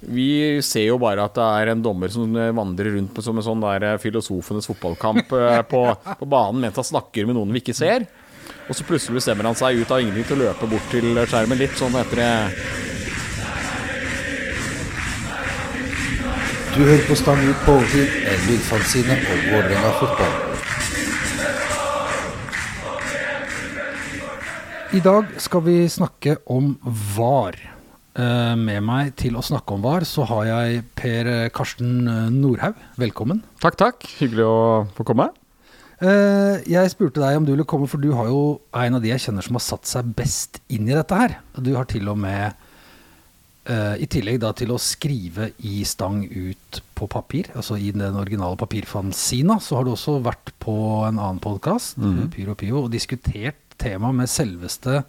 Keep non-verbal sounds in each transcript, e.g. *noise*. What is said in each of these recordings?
Vi ser jo bare at det er en dommer som vandrer rundt som en sånn der filosofenes fotballkamp eh, på, på banen mens han snakker med noen vi ikke ser. Og så plutselig bestemmer han seg ut av ingenting til å løpe bort til skjermen litt sånn etter det. Du hører på Stang ut på overtid, en lydfanzine om Vålerenga fotball. I dag skal vi snakke om VAR. Eh, Med meg til å snakke om VAR så har jeg Per Karsten Nordhaug. Velkommen. Takk, takk. Hyggelig å få komme. Eh, Jeg spurte deg om du ville komme, for du har jo en av de jeg kjenner som har satt seg best inn i dette her. Du har til og med, eh, i tillegg da til å skrive i stang ut på papir, altså i den originale papirfanzina, så har du også vært på en annen podkast, Pyro Pio, og diskutert tema med selveste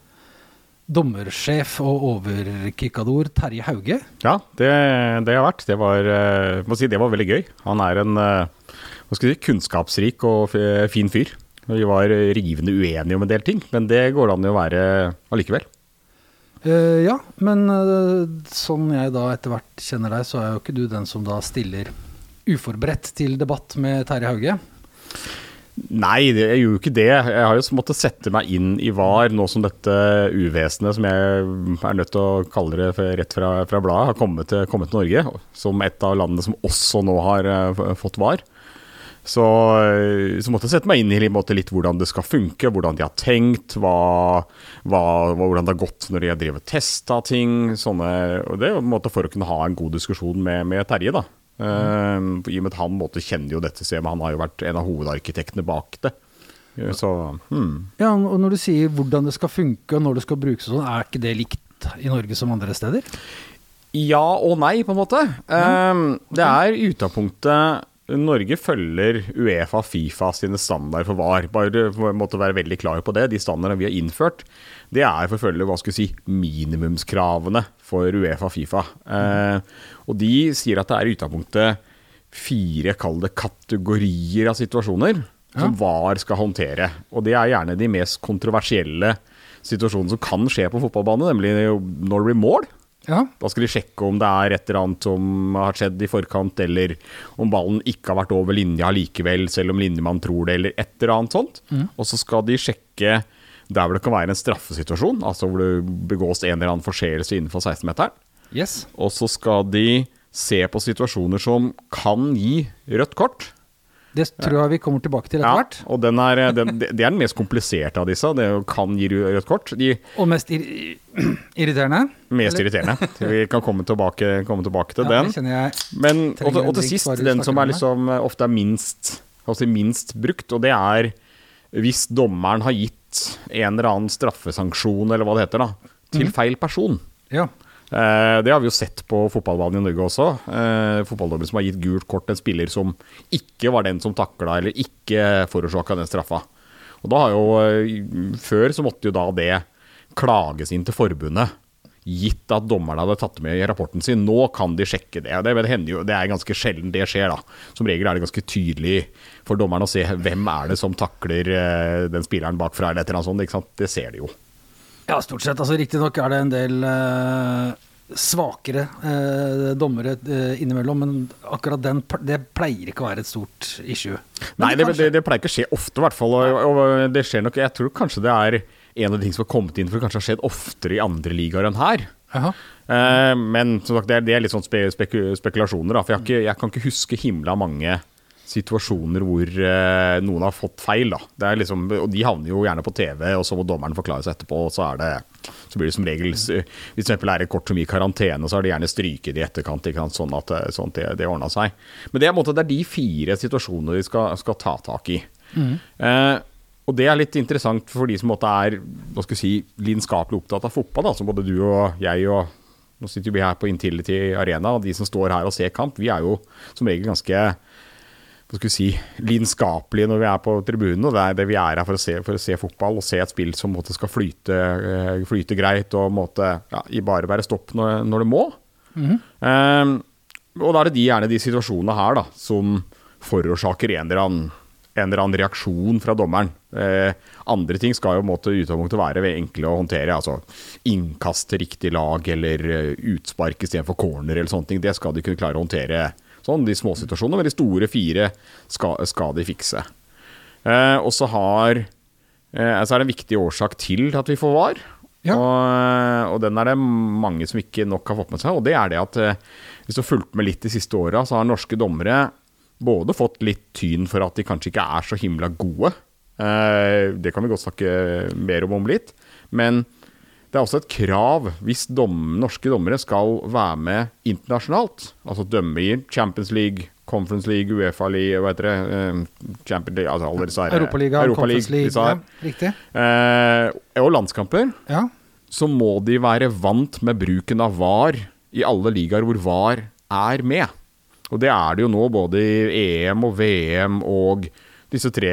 dommersjef og overkikador Terje Hauge. Ja, det, det har vært. Det var, eh, si, det var veldig gøy. Han er en eh, si, kunnskapsrik og fin fyr. Vi var rivende uenige om en del ting, men det går an å være allikevel. Uh, ja, men uh, sånn jeg da etter hvert kjenner deg, så er jo ikke du den som da stiller uforberedt til debatt med Terje Hauge. Nei, det, gjorde jo ikke det. Jeg har jo måttet sette meg inn i VAR nå som dette uvesenet, som jeg er nødt til å kalle det rett fra, fra bladet, har kommet til, kommet til Norge. Som et av landene som også nå har eh, fått VAR. Så, eh, så måtte jeg sette meg inn i måte, litt hvordan det skal funke, hvordan de har tenkt, hva, hva, hvordan det har gått når de har drevet testa ting. Sånne, og det er en måte for å kunne ha en god diskusjon med, med Terje, da. Eh, I og med at han måtte kjenner jo dette systemet, han har jo vært en av hovedarkitektene bak det. Eh, Så hmm. Ja, og når du sier hvordan det skal funke og når det skal brukes sånn, er ikke det likt i Norge som andre steder? Ja og nei, på en måte. Eh, Det er i utgangspunktet Norge følger Uefa Fifa sine standarder for VAR. Bare måtte være veldig klar på det. De standardene vi har innført, det er for å følge hva skal vi si, minimumskravene for Uefa Fifa. Eh, og de sier at det er i utgangspunktet fire, kall det kategorier av situasjoner som VAR skal håndtere. Og det er gjerne de mest kontroversielle situasjonene som kan skje på fotballbane, nemlig når det blir mål. Ja. Da skal de sjekke om det er et eller annet som har skjedd i forkant, eller om ballen ikke har vært over linja likevel, selv om linjemann tror det, eller et eller annet sånt. Og så skal de sjekke der hvor det kan være en straffesituasjon, altså hvor det begås en eller annen forseelse innenfor 16-meteren. Yes. Og så skal de se på situasjoner som kan gi rødt kort. Det tror jeg vi kommer tilbake til etter hvert. Ja, og den er, den, det er den mest kompliserte av disse. Det kan gi rødt kort. De Og mest ir *clears throat* irriterende. mest Eller- irriterende. Vi kan komme tilbake, komme tilbake til Ja, den. Men, og, og til sist, den som er liksom eh, ofte er minst, altså minst brukt, og det er hvis dommeren har gitt en eller annen straffesanksjon, eller hva det heter, da, til Mhm. feil person. Ja. Eh, det har vi jo sett på fotballbanen i Norge også. Eh, fotballdommere som har gitt gult kort til en spiller som ikke var den som takla eller ikke forårsaka den straffa. Og da har jo eh, Før så måtte jo da det klages inn til forbundet. Gitt at dommerne hadde tatt det med i rapporten sin. Nå kan de sjekke det. Det, hender jo, det er ganske sjelden det skjer. da. Som regel er det ganske tydelig for dommerne å se hvem er det som takler eh, den spilleren bakfra. eller et eller annet sånt? Det ser de jo. ja, stort sett. Altså Riktignok er det en del uh svakere eh, dommere eh, innimellom, men akkurat den det pleier ikke å være et stort issue. Men Nei, det, det, det pleier ikke å skje ofte, i hvert fall. Og, og det skjer nok Jeg tror kanskje det er en av de ting som har kommet inn for det kanskje har skjedd oftere i andre ligaer enn her. Jaha. Eh, men som sagt, det er, det er litt sånn spe, speku, spekulasjoner, da. For jeg, ikke, jeg kan ikke huske himla mange situasjoner hvor eh, noen har fått feil. da. Det er liksom, og de havner jo gjerne på TV, og så må dommeren forklare seg etterpå. og Så, er det, så blir det som regel Hvis det er et kort som i karantene, så har de gjerne stryket i etterkant. Sånn at, det- sånn det, det ordna seg. Men det er, en måte, det er de fire situasjonene vi skal, skal ta tak i. Eh, og det er litt interessant for de som er hva skal si, lidenskapelig opptatt av fotball. Da, som både du og jeg og Nå sitter vi her på Intility Arena, og de som står her og ser kamp, vi er jo som regel ganske hva skal vi si, lidenskapelige når vi er på tribunen. og Det er det vi er her for å se, for å se fotball og se et spill som måte, skal flyte, eh, flyte greit og måte, ja, bare være stopp når, når det må. Eh, og da er det de, gjerne de situasjonene her da, som forårsaker en eller annen, en eller annen reaksjon fra dommeren. Eh, andre ting skal jo måtte utgangspunktet være enkle å håndtere. Altså innkast til riktig lag, eller eh, utspark istedenfor corner, eller sånne ting. Det skal de kunne klare å håndtere. Sånn, De små situasjonene. Men de store fire skal, skal de fikse. Eh, og så har eh, altså er det en viktig årsak til at vi får VAR. Ja. Og, og den er det mange som ikke nok har fått med seg. Og det er det at eh, hvis du har fulgt med litt de siste åra, så har norske dommere både fått litt tyn for at de kanskje ikke er så himla gode. Eh, det kan vi godt snakke mer om om litt. Men det er også et krav hvis dom, norske dommere skal være med internasjonalt, altså dømme i Champions League, Conference League, Uefa League, hva heter det, eh, Champions League, altså alle disse her Europaliga, Europa Conference League. Ja, riktig. Eh, og landskamper, Ja. så må de være vant med bruken av VAR i alle ligaer hvor VAR er med. Og det er det jo nå både i EM og VM og disse tre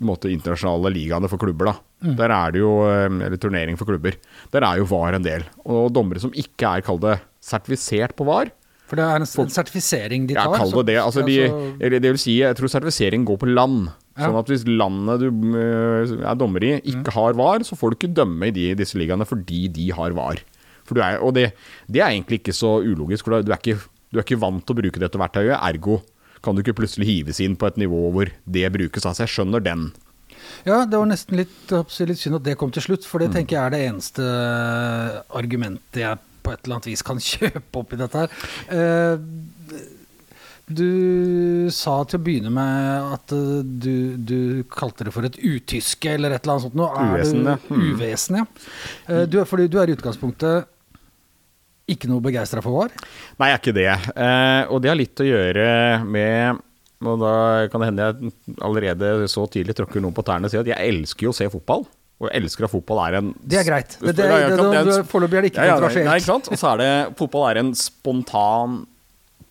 måte, internasjonale ligaene for klubber. da. Der er det jo, eh, Eller turnering for klubber. Der er jo VAR en del. Og dommere som ikke er, kall det, sertifisert på VAR, For det er en, en sertifisering de ja, tar. kall det det. Altså, de, det vil si, jeg tror sertifisering går på land. Ja. Sånn at hvis landet du øh, er dommer i, ikke har VAR, så får du ikke dømme i de, disse ligaene fordi de har VAR. Er, og det, det er egentlig ikke så ulogisk, for du er ikke, du er ikke vant til å bruke dette verktøyet. Ergo kan du ikke plutselig hives inn på et nivå hvor det brukes. Altså, jeg skjønner den. Ja, det var nesten litt, litt synd at det kom til slutt, for Mm. det tenker jeg er det eneste argumentet jeg på et eller annet vis kan *laughs* kjøpe opp i dette her. Eh, Du sa til å begynne med at eh, du, du kalte det for et utyske eller et eller annet sånt. Nå er Uvesen, du, ja. Mm. Uvesen, ja. Eh, Du, fordi du er i utgangspunktet ikke noe begeistra for VAR? Nei, jeg er ikke det. Eh, og det har litt å gjøre med Og da kan det hende jeg allerede så tidlig tråkker noen på tærne og sier at jeg elsker jo å se fotball. Og jeg elsker at fotball er en Det er greit. Det, Foreløpig er det ikke Ja, ja, kontroversielt. Ikke sant? Og så er det Fotball er en spontan,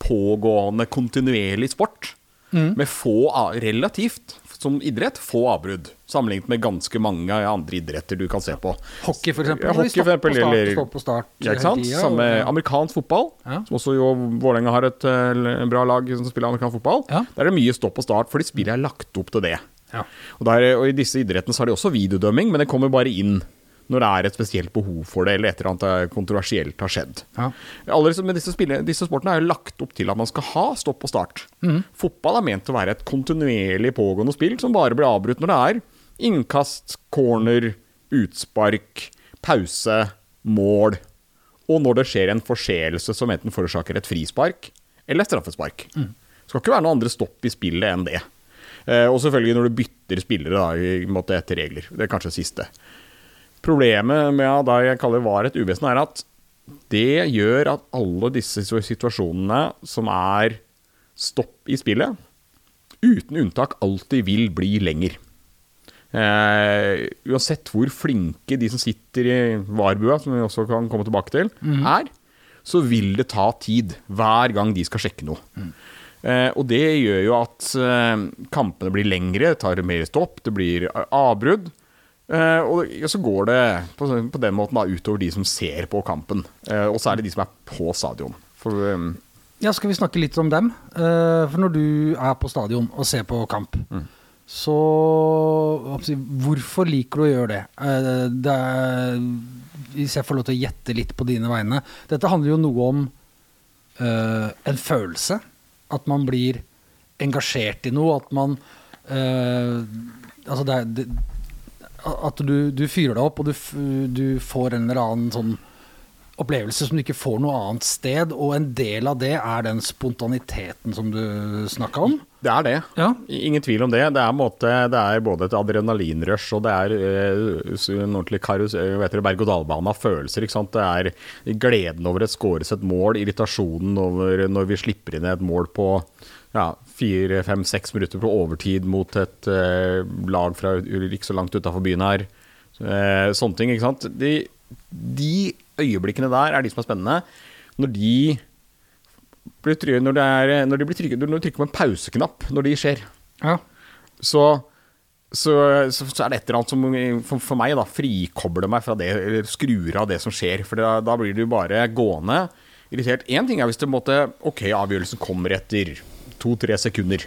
pågående, kontinuerlig sport. Mm. Med få, relativt, som idrett, få avbrudd. Sammenlignet med ganske mange andre idretter du kan se på. Hockey, for eksempel. Ja, hockey, for eksempel, på start, stopp på start Ja, ikke sant? Samme amerikansk fotball, Ja. som også jo Vålerenga har et uh, bra lag som spiller amerikansk fotball. Ja. Der er det mye stopp og start, fordi spillet er lagt opp til det. Ja. Og, der, og I disse idrettene så har de også videodømming, men det kommer bare inn når det er et spesielt behov for det, eller et eller annet eh, kontroversielt har skjedd. Ja. Alle disse, men disse, spillene, disse sportene er jo lagt opp til at man skal ha stopp og start. Fotball er ment til å være et kontinuerlig pågående spill som bare blir avbrutt når det er innkast, corner, utspark, pause, mål. Og når det skjer en forseelse som enten forårsaker et frispark eller straffespark. Det skal ikke være noen andre stopp i spillet enn det. Eh, og selvfølgelig når du bytter spillere da, etter regler. Det er kanskje det siste. Problemet med det jeg kaller VAR et uvesen, er at det gjør at alle disse situasjonene som er stopp i spillet, uten unntak alltid vil bli lenger. Eh, uansett hvor flinke de som sitter i VAR-bua, som vi også kan komme tilbake til, er, så vil det ta tid hver gang de skal sjekke noe. Eh, og det gjør jo at eh, kampene blir lengre, det tar mer stopp, det blir avbrudd. Eh, og så går det på, på den måten da utover de som ser på kampen. Uh, og så er det de som er på stadion. For um, Ja, skal vi snakke litt om dem? Uh, For når du er på stadion og ser på kamp, så jeg si, Hvorfor liker du å gjøre det? Det er, hvis jeg får lov til å gjette litt på dine vegne Dette handler jo noe om en følelse. At man blir engasjert i noe. At man Altså, det er det, At du, du fyrer deg opp, og du, du får en eller annen sånn opplevelse som du ikke får noe annet sted, og en del av det er den spontaniteten som du snakka om. det er det. Ja. Ingen tvil om det. Det er, måte, det er både et adrenalinrush og det er eh, en ordentlig eh, berg-og-dal-bane av følelser. Ikke sant? Det er gleden over det skåres et mål, irritasjonen over når vi slipper inn et mål på ja, fire, fem, seks minutter på overtid mot et eh, lag fra ikke så langt utafor byen her. Eh, sånne ting, ikke sant. De, de øyeblikkene der er de som er spennende. Når de blir trygge, når, det er, når de blir trygge, når du trykker på en pauseknapp når de skjer, Ja. så, så, så, så er det et eller annet som for, for meg da, frikobler meg fra det, eller skrur av det som skjer. For da, da blir du bare gående irritert. Én ting er hvis det måtte Ok, avgjørelsen kommer etter to-tre sekunder.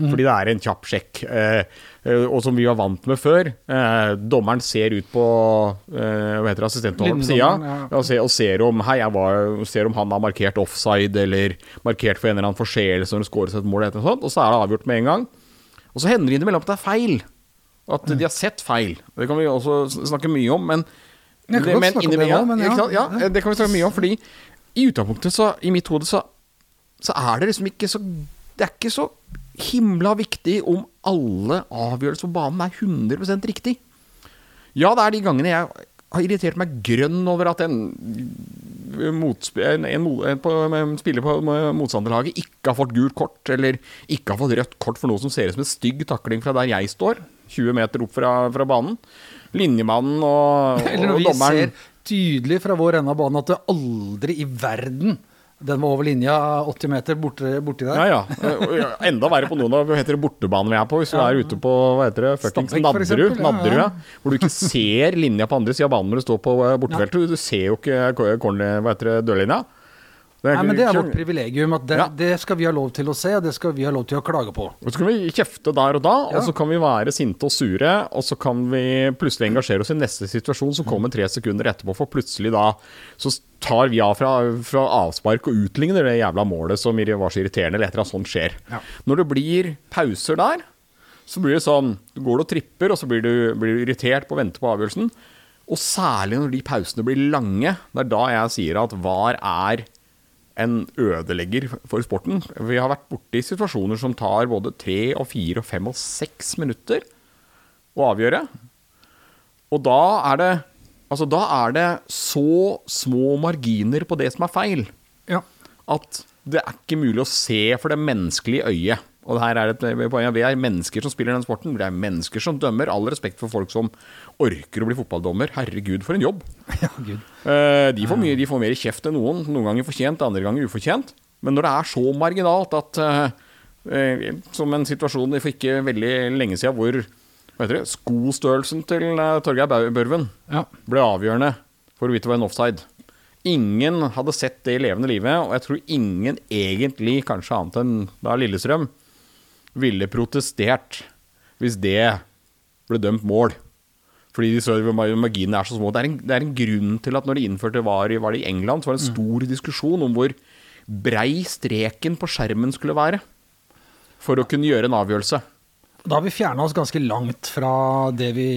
Fordi det er en kjapp sjekk. Eh, eh, og som vi var vant med før. Eh, dommeren ser ut på eh, hva heter det, assistentdommeren på sida ja. og, ser, og ser, om, hei, jeg var, ser om han har markert offside eller markert for en eller annen forseelse når det scores et mål, eller noe sånt, og så er det avgjort med en gang. Og så hender det innimellom at det er feil. At de har sett feil. Det kan vi også snakke mye om, men det, men det også, men ja. ja, det kan vi snakke mye om. Fordi i utgangspunktet, så, i mitt hode, så, så er det liksom ikke så Det er ikke så himla viktig om alle avgjørelser på banen er 100% riktig. Ja, det er de gangene jeg har irritert meg grønn over at en, motsp- en, en, en, spiller på motstanderlaget ikke har fått gult kort, eller ikke har fått rødt kort for noe som ser ut som en stygg takling fra der jeg står, 20 meter opp fra, fra banen. Linjemannen og, *laughs* Eller når vi dommeren ser tydelig fra vår ende av banen at det aldri i verden Den var over linja 80 meter borti, borti der. Ja, ja. Enda verre på noen av heter det, bortebanene vi er på. Hvis du Ja. er ute på hva heter det, fuckings Nadderud, ja, hvor du ikke ser linja på andre sida av banen når du står på eh, bortefeltet. Du ser jo ikke eh, hva heter det, dørlinja. Det Nei, men Det er vårt privilegium. at det, Ja. det skal vi ha lov til å se, og det skal vi ha lov til å klage på. Og så kan vi kjefte der og da, Ja. og så kan vi være sinte og sure, og så kan vi plutselig engasjere oss i neste situasjon som kommer tre sekunder etterpå, for plutselig da så tar vi av fra, fra avspark og utligner det jævla målet som var så irriterende, eller etter at sånt skjer. Ja. Når det blir pauser der, så blir det sånn Du går og tripper, og så blir du, blir du irritert på å vente på avgjørelsen. Og særlig når de pausene blir lange. Det er da jeg sier at VAR er en ødelegger for sporten. Vi har vært borti situasjoner som tar både tre og fire og fem og seks minutter å avgjøre. Og da er det Altså, da er det så små marginer på det som er feil, Ja. at det er ikke mulig å se for det menneskelige øyet. Og her er et poeng. Vi er mennesker som spiller den sporten. Vi er mennesker som dømmer. All respekt for folk som orker å bli fotballdommer. Herregud, for en jobb. *laughs* ja, gud. Eh, de, får mye, de får mer kjeft enn noen. Noen ganger fortjent, andre ganger ufortjent. Men når det er så marginalt at eh, eh, Som en situasjon for ikke veldig lenge siden hvor hva heter det, skostørrelsen til uh, Torgeir Børven Ja. ble avgjørende for å det var en offside. Ingen hadde sett det i levende livet, og jeg tror ingen egentlig, kanskje annet enn da Lillestrøm, ville protestert hvis det ble dømt mål. Fordi de så marginene er så små. Det er, en, det er en grunn til at når de innførte VAR var det i England, så var det en stor diskusjon om hvor brei streken på skjermen skulle være for å kunne gjøre en avgjørelse. Da har vi fjerna oss ganske langt fra det vi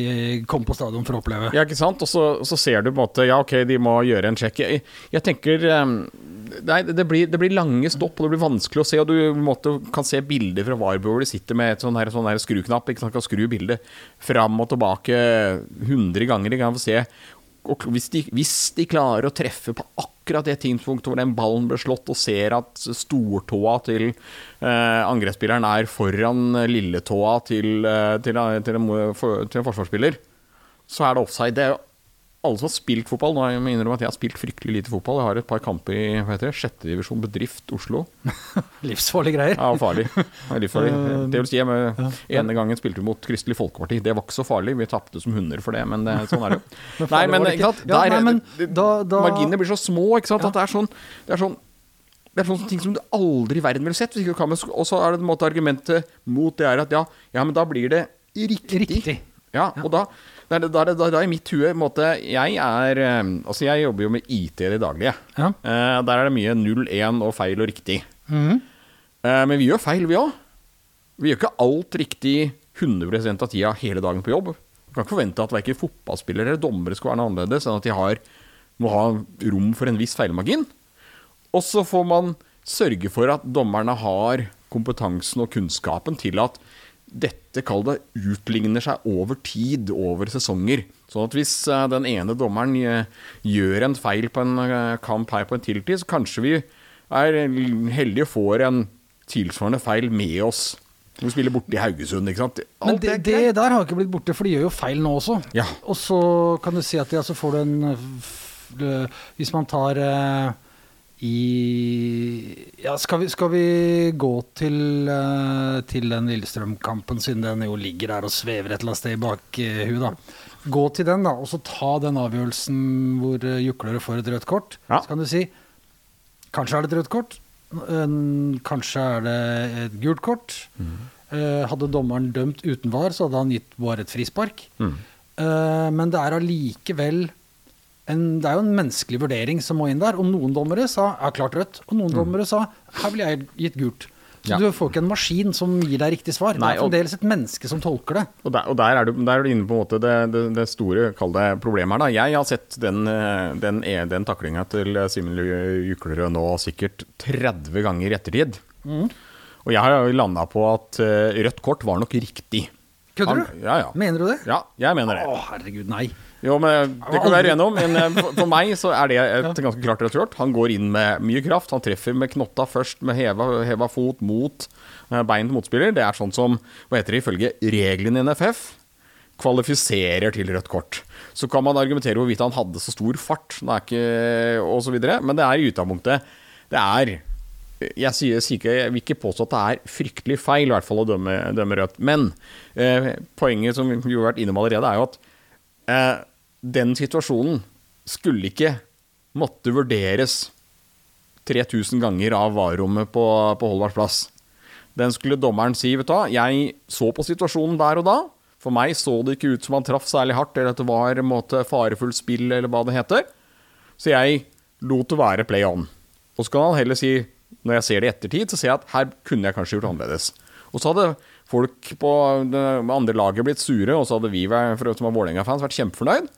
kom på stadion for å oppleve. Ja, ikke sant? Og så, så ser du på en måte Ja, ok, de må gjøre en sjekk. Jeg, jeg tenker eh, Nei, det blir, det blir lange stopp, og det blir vanskelig å se. Og du måte, kan se bilder fra VAR hvor de sitter med et sånn sånn her skruknapp. Ikke sant? Kan skru bildet fram og tilbake 100 ganger. Kan få se. Og hvis de, hvis de klarer å treffe på akkurat det tidspunktet hvor den ballen ble slått, og ser at stortåa til eh, angrepsspilleren er foran lilletåa til, til, til, til, en, til en forsvarsspiller, så er det offside. Det er jo alle som har spilt fotball. Nå må jeg innrømme at jeg har spilt fryktelig lite fotball. Jeg har et par kamper i hva heter det, sjette divisjon bedrift Oslo. *laughs* Livsfarlige greier. Ja, farlig. Det er. *laughs* Det vil si, jeg med, ene gangen spilte vi mot Kristelig Folkeparti. Det var ikke så farlig. Vi tapte som hunder for det, men det, sånn er det jo. *laughs* Nei, men ikke sant? Der, Ja, nei, men da- da- Marginene blir så små, ikke sant. At det er sånn Det er sånn det er sånne ting som du aldri i verden ville sett. Og så er det en måte argumentet mot det er at ja, ja men da blir det riktig. Riktig. Ja, og da da er det, da er det, da da i mitt hue måte, Jeg er eh, Altså, jeg jobber jo med IT i det daglige. Ja. Eh, der er det mye 0, 1 og feil og riktig. Mm. Eh, men vi gjør feil, vi òg. Vi gjør ikke alt riktig 100 av tida hele dagen på jobb. Du kan ikke forvente at verken fotballspillere eller dommere skal være noe annerledes enn at de har, må ha rom for en viss feilmargin. Og så får man sørge for at dommerne har kompetansen og kunnskapen til at dette, kall det, utligner seg over tid, over sesonger. Sånn at hvis eh, den ene dommeren eh, gjør en feil på en eh, kamp her på en tiltid, så kanskje vi er heldige og får en tilsvarende feil med oss. Vi spiller borte i Haugesund, ikke sant. Men det, det der har ikke blitt borte, for de gjør jo feil nå også. Ja. Og så kan du si at ja, så får du en Hvis man tar i Ja, skal vi, skal vi gå til, uh, til den Lillestrøm-kampen, siden den jo ligger der og svever et eller annet sted i bakhuet, da. Gå til den, da, og så ta den avgjørelsen hvor uh, juklere får et rødt kort. Ja. Så kan du si Kanskje er det et rødt kort. eh, Kanskje er det et gult kort. Eh, hadde dommeren dømt uten VAR, så hadde han gitt VAR et frispark. Mm. Eh, men det er allikevel en, det er jo en menneskelig vurdering som må inn der. Og noen dommere sa ja, klart rødt, og noen dommere sa her ville jeg gitt gult. Så Mm. Ja. du får ikke en maskin som gir deg riktig svar. Nei, det er fremdeles et menneske som tolker det. Og der, og der, er, du, der er du inne på en måte det, det, det store kall det problemet her. da. Jeg har sett den, eh, den, e- den taklinga til Simen Juklerød nå sikkert 30 ganger i ettertid. Og jeg har landa på at eh, rødt kort var nok riktig. Kødder du? Ja, ja. Mener du det? ja, jeg mener det. Å, herregud, nei. Jo, men Det kan være enige om, men eh, for, meg så er det et ganske klart kort. Han går inn med mye kraft. Han treffer med knotta først, med heva, heva fot mot eh, bein til motspiller. Det er sånn som, hva heter det, ifølge reglene i NFF, kvalifiserer til rødt kort. Så kan man argumentere hvorvidt han hadde så stor fart, det er ikke, og så videre, men det er i utgangspunktet Det er jeg, sier, sier ikke, jeg vil ikke påstå at det er fryktelig feil i hvert fall å dømme, dømme rødt. Men eh, poenget som vi har vært innom allerede, er jo at eh, den situasjonen skulle ikke måtte vurderes 3000 ganger av varerommet på, på Holvards plass. Den skulle dommeren si, vet du hva, jeg så på situasjonen der og da. For meg så det ikke ut som han traff særlig hardt, eller at det var måte, farefullt spill, eller hva det heter. Så jeg lot det være play on. Og så kan han heller si, når jeg ser det i ettertid, så ser jeg at her kunne jeg kanskje gjort annerledes. Og så hadde folk på det andre laget blitt sure, og så hadde vi som var Vålerenga-fans vært kjempefornøyd.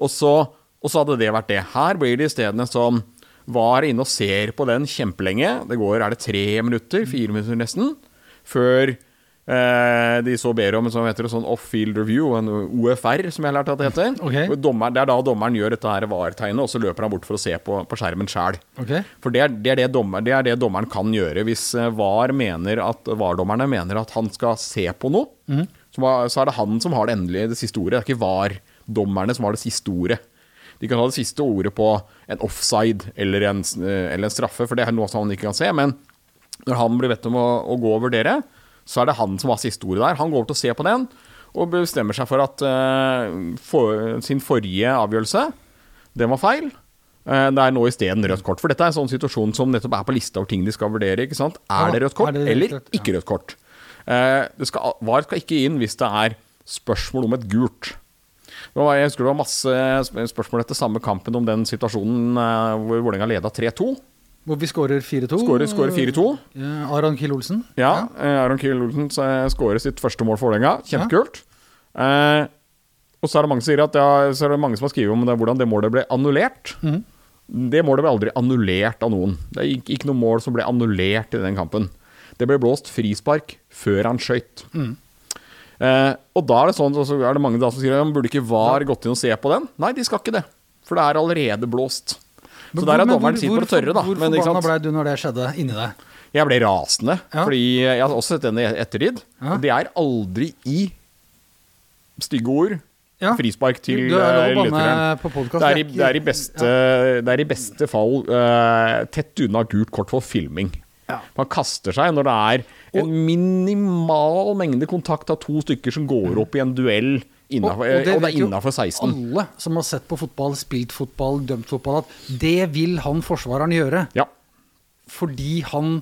Og så, og så hadde det vært det. Her blir det isteden som var inne og ser på den kjempelenge. Det går, er det tre minutter, fire minutter nesten, før eh, de så ber om en sånn, heter det, sånn off-field review, en OFR, som jeg har lært at det heter. Okay. Dommer, det er da dommeren gjør dette her VAR-tegnet, og så løper han bort for å se på, på skjermen sjæl. Okay. For det er det, er det, dommer, det er det dommeren kan gjøre. Hvis eh, VAR mener at VAR-dommerne mener at han skal se på noe, så, var- så er det han som har det endelige, det siste ordet. Det er ikke VAR-dommerne som har det siste ordet. De kan ha det siste ordet på en offside eller en, eh, eller en straffe, for det er noe som han ikke kan se. Men når han blir bedt om å, å gå og vurdere, så er det han som har siste ordet der. Han går over til å se på den, og bestemmer seg for at uh, for, sin forrige avgjørelse, den var feil. Eh, Det er nå isteden rødt kort. For dette er en sånn situasjon som nettopp er på lista over ting de skal vurdere. ikke sant? Er det rødt kort det rødt eller? Ja. ikke rødt kort? Det skal, VAR skal ikke inn hvis det er spørsmål om et gult. Jeg husker det var masse spørsmål etter samme kampen om den situasjonen eh, hvor Vålerenga leda 3-2. Hvor vi skårer 4-2. Skårer skårer 4-2. Ja, Aron Kiel Olsen. Ja, ja. Aron Kiel Olsen eh, skårer sitt første mål for Vålerenga. Kjempekult. Eh, og så er det mange som at ja, er det mange som har skrevet om det, hvordan det målet ble annullert. Mm. Det målet ble aldri annullert av noen. Det er ikke, noe mål som ble annullert i den kampen. Det ble blåst frispark før han skøyt. Mhm. Eh, og da er det sånn, så er det mange da som sier at burde ikke VAR gått inn og se på den? Nei, de skal ikke det. For det er allerede blåst. Så der er dommeren sitt på det tørre, da. Hvor Men, forbanna ble du når det skjedde inni deg? Jeg ble rasende, Ja. fordi jeg har også sett den i ettertid. Ja. Og det er aldri i stygge ord Ja. frispark til Du er lov eh, lytteren. Det i, det, det er i beste fall uh, tett unna gult kort for filming. Ja. Man kaster seg når det er en minimal mengde kontakt av to stykker som går opp i en duell, innenfor, og, det, vet er jo innafor 16. Alle som har sett på fotball, spilt fotball, dømt fotball, at det vil han forsvareren gjøre. Ja. Fordi han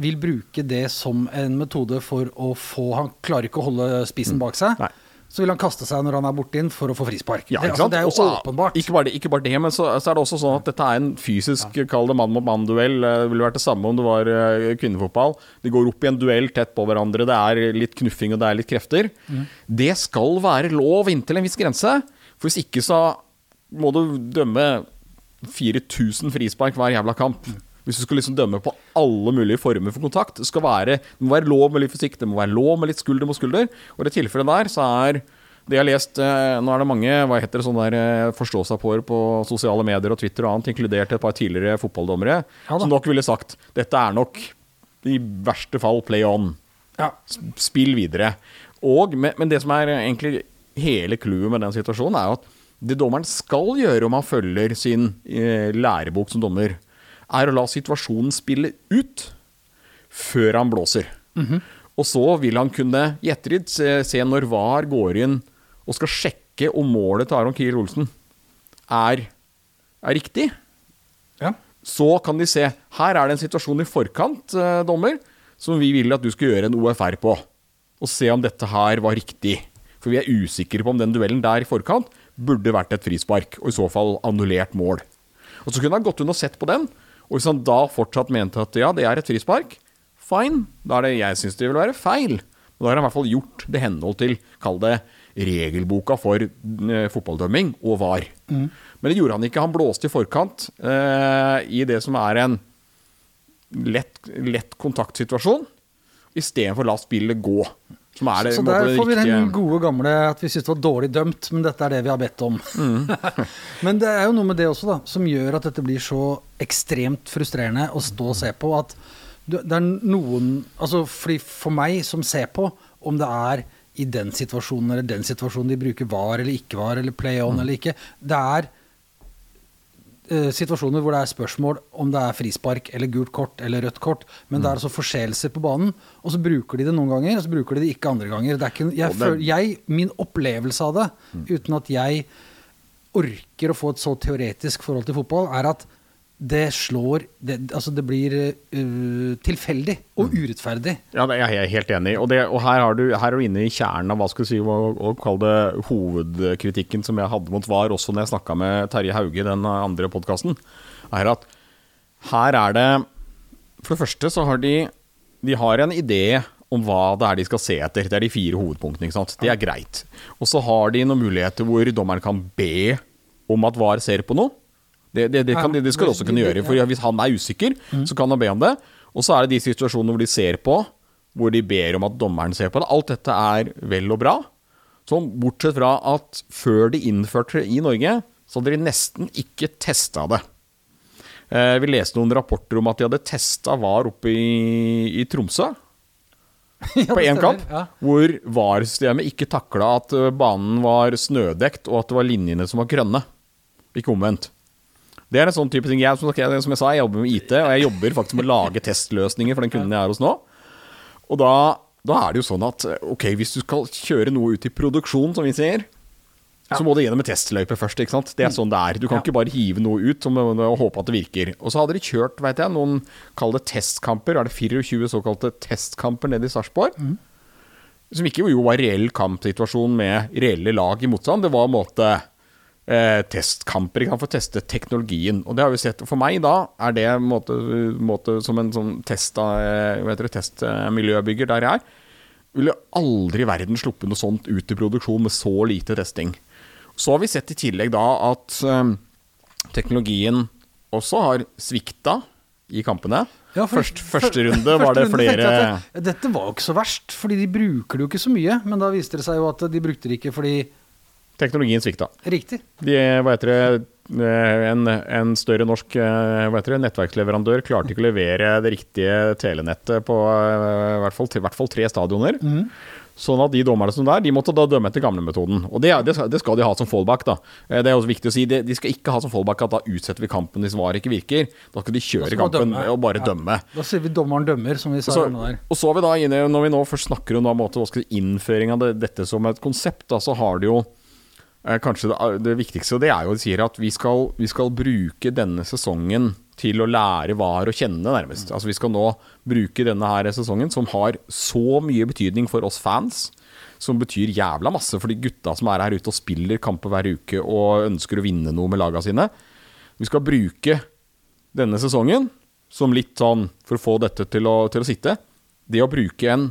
vil bruke det som en metode for å få Han klarer ikke å holde spissen bak seg. Nei. Så vil han kaste seg når han er borti den, for å få frispark. Ja, ikke altså, sant? det er jo Også- åpenbart. Ikke bare det, ikke bare det men så, så er det også sånn at dette er en fysisk, kall det mann-mot-mann-duell. Eh, Det ville vært det samme om det var eh, kvinnefotball. De går opp i en duell tett på hverandre, det er litt knuffing og det er litt krefter. Mm. Det skal være lov inntil en viss grense. For hvis ikke så må du dømme 4000 frispark hver jævla kamp. Hvis du skal liksom dømme på alle mulige former for kontakt. Det, skal være, det må være lov med litt fysikk, det må være lov med litt skulder mot skulder. Og i det tilfellet der så er det jeg har lest eh, Nå er det mange hva heter det, sånne der eh, forstå-seg-på-er på sosiale medier og Twitter og annet, inkludert et par tidligere fotballdommere, Ja som nok ville sagt dette er nok i verste fall play on. Ja. Spill videre. Og, men, men det som er egentlig hele clouet med den situasjonen, er jo at det dommeren skal gjøre om han følger sin eh, lærebok som dommer, er å la situasjonen spille ut før han blåser. Og så vil han kunne i ettertid se, se når VAR går inn og skal sjekke om målet til Aron Kiel Olsen er, er riktig ja. så kan de se her er det en situasjon i forkant, eh, dommer, som vi vil at du skal gjøre en OFR på. og se om dette her var riktig. For vi er usikre på om den duellen der i forkant burde vært et frispark, og i så fall annullert mål. Og så kunne han gått inn og sett på den, og hvis han da fortsatt mente at ja, det er et frispark, fine, da er det jeg syns det vil være feil. Men da har han i hvert fall gjort det henhold til, kall det, regelboka for eh, fotballdømming og VAR. Men det gjorde han ikke. Han blåste i forkant eh, i det som er en lett, lett kontaktsituasjon, istedenfor å la spillet gå. Som er det, Så så der får vi den gode gamle at vi syns det var dårlig dømt, men dette er det vi har bedt om. *laughs* men det er jo noe med det også, da, som gjør at dette blir så ekstremt frustrerende å stå og se på. At det er noen Altså, fordi for meg som ser på, om det er i den situasjonen eller den situasjonen de bruker var eller ikke var, eller play on eller ikke, det er situasjoner hvor det er spørsmål om det er frispark eller gult kort eller rødt kort, men det er altså forseelser på banen, og så bruker de det noen ganger, og så bruker de det ikke andre ganger. Det er ikke, jeg, føler, jeg, min opplevelse av det, uten at jeg orker å få et så teoretisk forhold til fotball, er at det slår Det, altså det blir uh, tilfeldig og urettferdig. Ja, det er jeg helt enig i. Og, det, og her, har du, her er du inne i kjernen av hva skal du si, å kalle det hovedkritikken som jeg hadde mot VAR, også når jeg snakka med Terje Hauge i den andre podkasten, er at her er det For det første så har de De har en idé om hva det er de skal se etter. Det er de fire hovedpunktene. ikke sant? Det er greit. Og så har de noen muligheter hvor dommeren kan be om at VAR ser på noe. Det, det, det, kan, det skal de også kunne gjøre. For Hvis han er usikker, så kan han be om det. Og så er det de situasjonene hvor de ser på, hvor de ber om at dommeren ser på det. Alt dette er vel og bra. Sånn, bortsett fra at før de innførte det i Norge, så hadde de nesten ikke testa det. Eh, vi leste noen rapporter om at de hadde testa VAR oppe i, i Tromsø. *laughs* På én kamp, Ja. hvor VAR-systemet ikke takla at banen var snødekt, og at det var linjene som var grønne. Ikke omvendt. Det er en sånn type ting. Jeg, som, jeg, som jeg sa, jeg jobber med IT, og jeg jobber faktisk med å lage testløsninger for den kunden jeg er hos nå. Og da, da er det jo sånn at ok, hvis du skal kjøre noe ut i produksjon, som vi sier, så må du gjennom en testløype først. ikke sant? Det er sånn det er. Du kan Ja. ikke bare hive noe ut og håpe at det virker. Og så hadde de kjørt vet jeg, noen kall det testkamper. Er det 24 såkalte testkamper nede i Sarpsborg? Som ikke jo var reell kampsituasjon med reelle lag i motstand. Det var en måte eh, testkamper ikke sant, for å teste teknologien. Og det har vi sett. For meg da er det måte, måte som en sånn test, eh, testmiljøbygger der jeg er. Ville aldri i verden sluppet noe sånt ut i produksjon med så lite testing. Så har vi sett i tillegg da at eh, teknologien også har svikta i kampene. Ja, for- Først, første runde var det flere det- Dette var jo ikke så verst, fordi de bruker det jo ikke så mye. Men da viste det seg jo at de brukte det ikke fordi Teknologien svikta. Riktig. De, hva heter det, eh, en, en større norsk eh, hva heter det, nettverksleverandør klarte ikke å levere det riktige telenettet på eh, i hvert fall, til, hvert fall tre stadioner. Sånn at de dommerne som der, de måtte da dømme etter gamlemetoden. Og det, det, skal- det skal de ha som fallback, da. Det er også viktig å si. De, de skal ikke ha som fallback at da utsetter vi kampen hvis VAR ikke virker. Da skal de kjøre skal kampen og bare Ja. dømme. Da sier vi 'dommeren dømmer', som vi sa Så, nå der. og så er vi da inne, når vi nå først snakker om da, måte, innføring av det, dette som et konsept, da, så har de jo kanskje det, det viktigste, og det er jo sier at vi skal, vi skal bruke denne sesongen til å lære VAR å kjenne, nærmest. Altså Vi skal nå bruke denne her sesongen, som har så mye betydning for oss fans, som betyr jævla masse for de gutta som er her ute og spiller kamper hver uke og ønsker å vinne noe med laga sine. Vi skal bruke denne sesongen som litt sånn for å få dette til å, til å sitte. Det å bruke en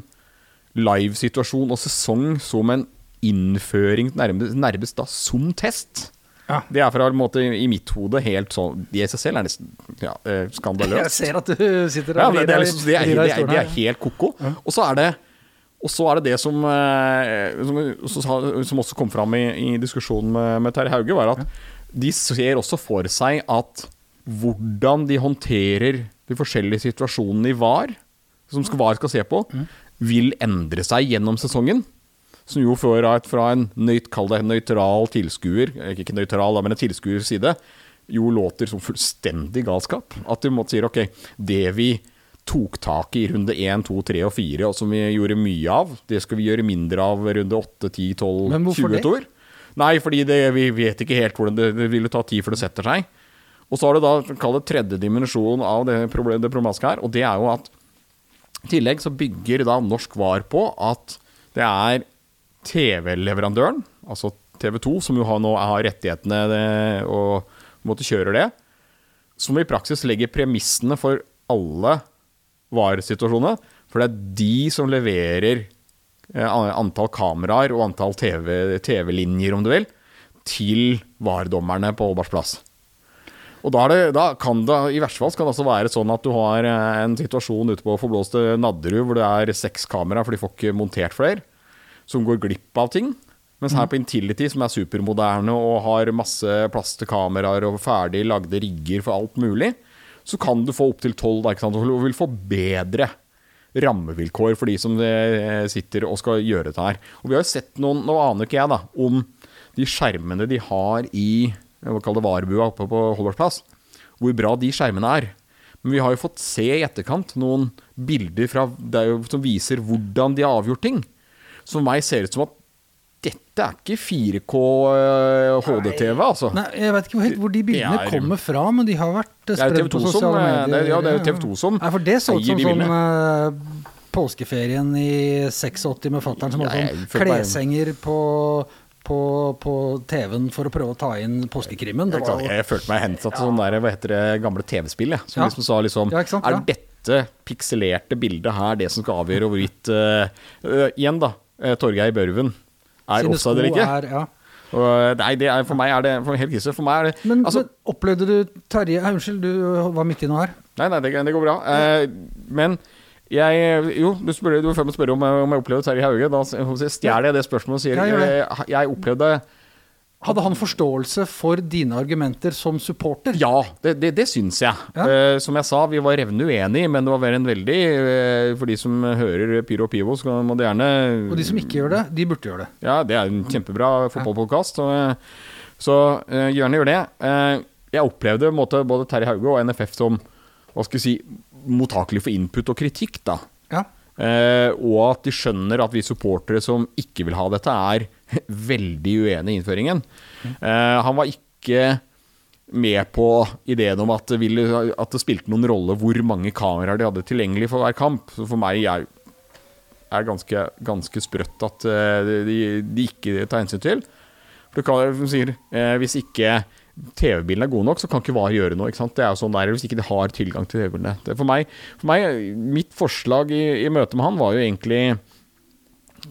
livesituasjon og sesong som en innføring nærmest, nærmest da som test. Ja. Det er fra en måte i mitt hode helt sånn I SSL er nesten ja, skandaløst. Jeg ser at du sitter Ja, og det, er liksom, det, er, det, er, det er helt ko-ko. Og så er det og så er det det som, eh, som, også som også kom fram i, i diskusjonen med, med Terje Hauge, var at de ser også for seg at hvordan de håndterer de forskjellige situasjonene i VAR, som VAR skal se på, vil endre seg gjennom sesongen. Som jo fra, et, fra en nøyt, kall det nøytral tilskuer, eh, ikke nøytral, men en tilskuers side, jo låter som fullstendig galskap. At du måtte si ok, det vi tok tak i i runde 1, 2, 3 og 4, og som vi gjorde mye av, det skal vi gjøre mindre av runde 8, 10, 12, 20 det? Nei, fordi det, vi vet ikke helt hvordan det, det ville ta tid før det setter seg. Og så har du da kall det tredje dimensjon av det, problem, det problematiske her, og det er jo at i tillegg så bygger da norsk VAR på at Det er TV-leverandøren, altså TV 2, som jo har, nå har rettighetene det, og måtte kjøre det, som i praksis legger premissene for alle varesituasjoner, For det er de som leverer eh, antall kameraer og antall TV-linjer, om du vil, til varedommerne på Holbergs plass. Og da, det, da, kan det i verste fall kan det altså være sånn at du har eh, en situasjon ute på forblåste Nadderud hvor det er seks kameraer, for de får ikke montert flere, som går glipp av ting. Mens her på Intility, som er supermoderne og har masse plass til kameraer og ferdig lagde rigger for alt mulig, så kan du få opptil tolv og vil få bedre rammevilkår for de som eh, sitter og skal gjøre dette her. Og vi har jo sett noen, Nå aner ikke jeg da, om de skjermene de har i jeg kalle det varebua oppe på Holbergs plass, hvor bra de skjermene er. Men vi har jo fått se i etterkant noen bilder fra, som viser hvordan de har avgjort ting. Som for meg ser ut som at dette er ikke 4K HD-TV, altså. Nei, Jeg vet ikke helt hvor de bildene er, kommer fra, men de har vært spredt på sosiale medier. Det er, ja, det er jo TV 2 som Nei, for det så ut som sånn uh, påskeferien i 86 med fatter'n som hadde sånn klesenger på på, på TV-en for å prøve å ta inn påskekrimmen. Jeg, var, jeg, følte meg hensatt til sånn der, hva heter det, gamle TV-spill. Som ja. liksom sa liksom ja, Er dette pikselerte bildet her det som skal avgjøre hvorvidt uh, uh, Igjen, da. Uh, Torgeir Børven er offside eller ikke. Er, ja. Og, nei, det er, for meg er det for helt krise. For meg er det Men, altså, men opplevde du Terje Unnskyld, du var midt i noe her. Nei, nei, det, det går bra. men jeg, jo, du, spør, du får spørre om, om jeg opplevde Terje Hauge. Da stjeler jeg det spørsmålet og sier jeg, jeg opplevde hadde han forståelse for dine argumenter som supporter? Ja, det, det, det syns jeg. Ja. Uh, som jeg sa, vi var revne uenige, men det var vel en veldig uh, For de som hører Pyro og Pivo, så må det gjerne Og de som ikke gjør det, de burde gjøre det. Ja, det er en kjempebra fotballpodkast, så, så uh, gjerne gjør det. jeg opplevde måte, både Terje Hauge og NFF som hva skal jeg si, mottakelig for input og kritikk, da. Ja. Eh, og at de skjønner at vi supportere som ikke vil ha dette, er *laughs* veldig uenig i innføringen. Eh, han var ikke med på ideen om at det, ville, at det, spilte noen rolle hvor mange kameraer de hadde tilgjengelig for hver kamp. Så for meg er det ganske, ganske sprøtt at uh, de, de, ikke tar hensyn til. For du kan, sier, eh, Hvis ikke TV-bilene er gode nok, så kan ikke VAR gjøre noe. ikke sant? Det er jo sånn der, Hvis ikke de har tilgang til TV-bilene. For, for, meg, mitt forslag i, i møte med han var jo egentlig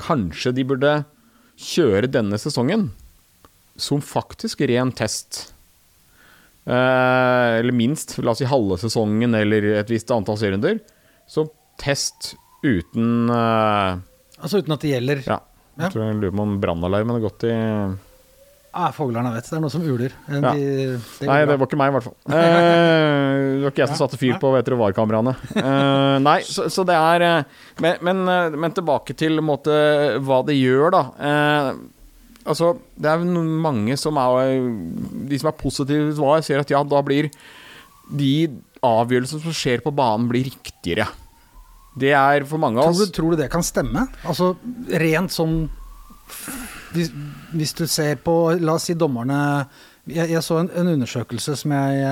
Kanskje de burde kjøre denne sesongen som faktisk ren test. Eh, eller minst, la oss si halve sesongen eller et visst antall serierunder. Som test uten eh, Altså uten at det gjelder? Ja. Jeg ja. tror jeg lurer på om brannalarmen har gått i Ah, Fuglerne vet det er noe som uler. Ja. De, det nei, det var ikke meg, i hvert fall. *laughs* Eh, det var ikke jeg som satte fyr på du, VAR-kameraene. Uh, nei, så, så, det er eh, men, men, eh, men, tilbake til måte, hva det gjør, da. Uh, altså, det er mange som er De som er positive til VAR, ser at ja, da blir de avgjørelsene som skjer på banen, blir riktigere. Det er for mange av oss tror du, tror du det kan stemme? Altså rent sånn hvis, hvis, du ser på La oss si dommerne Jeg, jeg så en, en, undersøkelse som jeg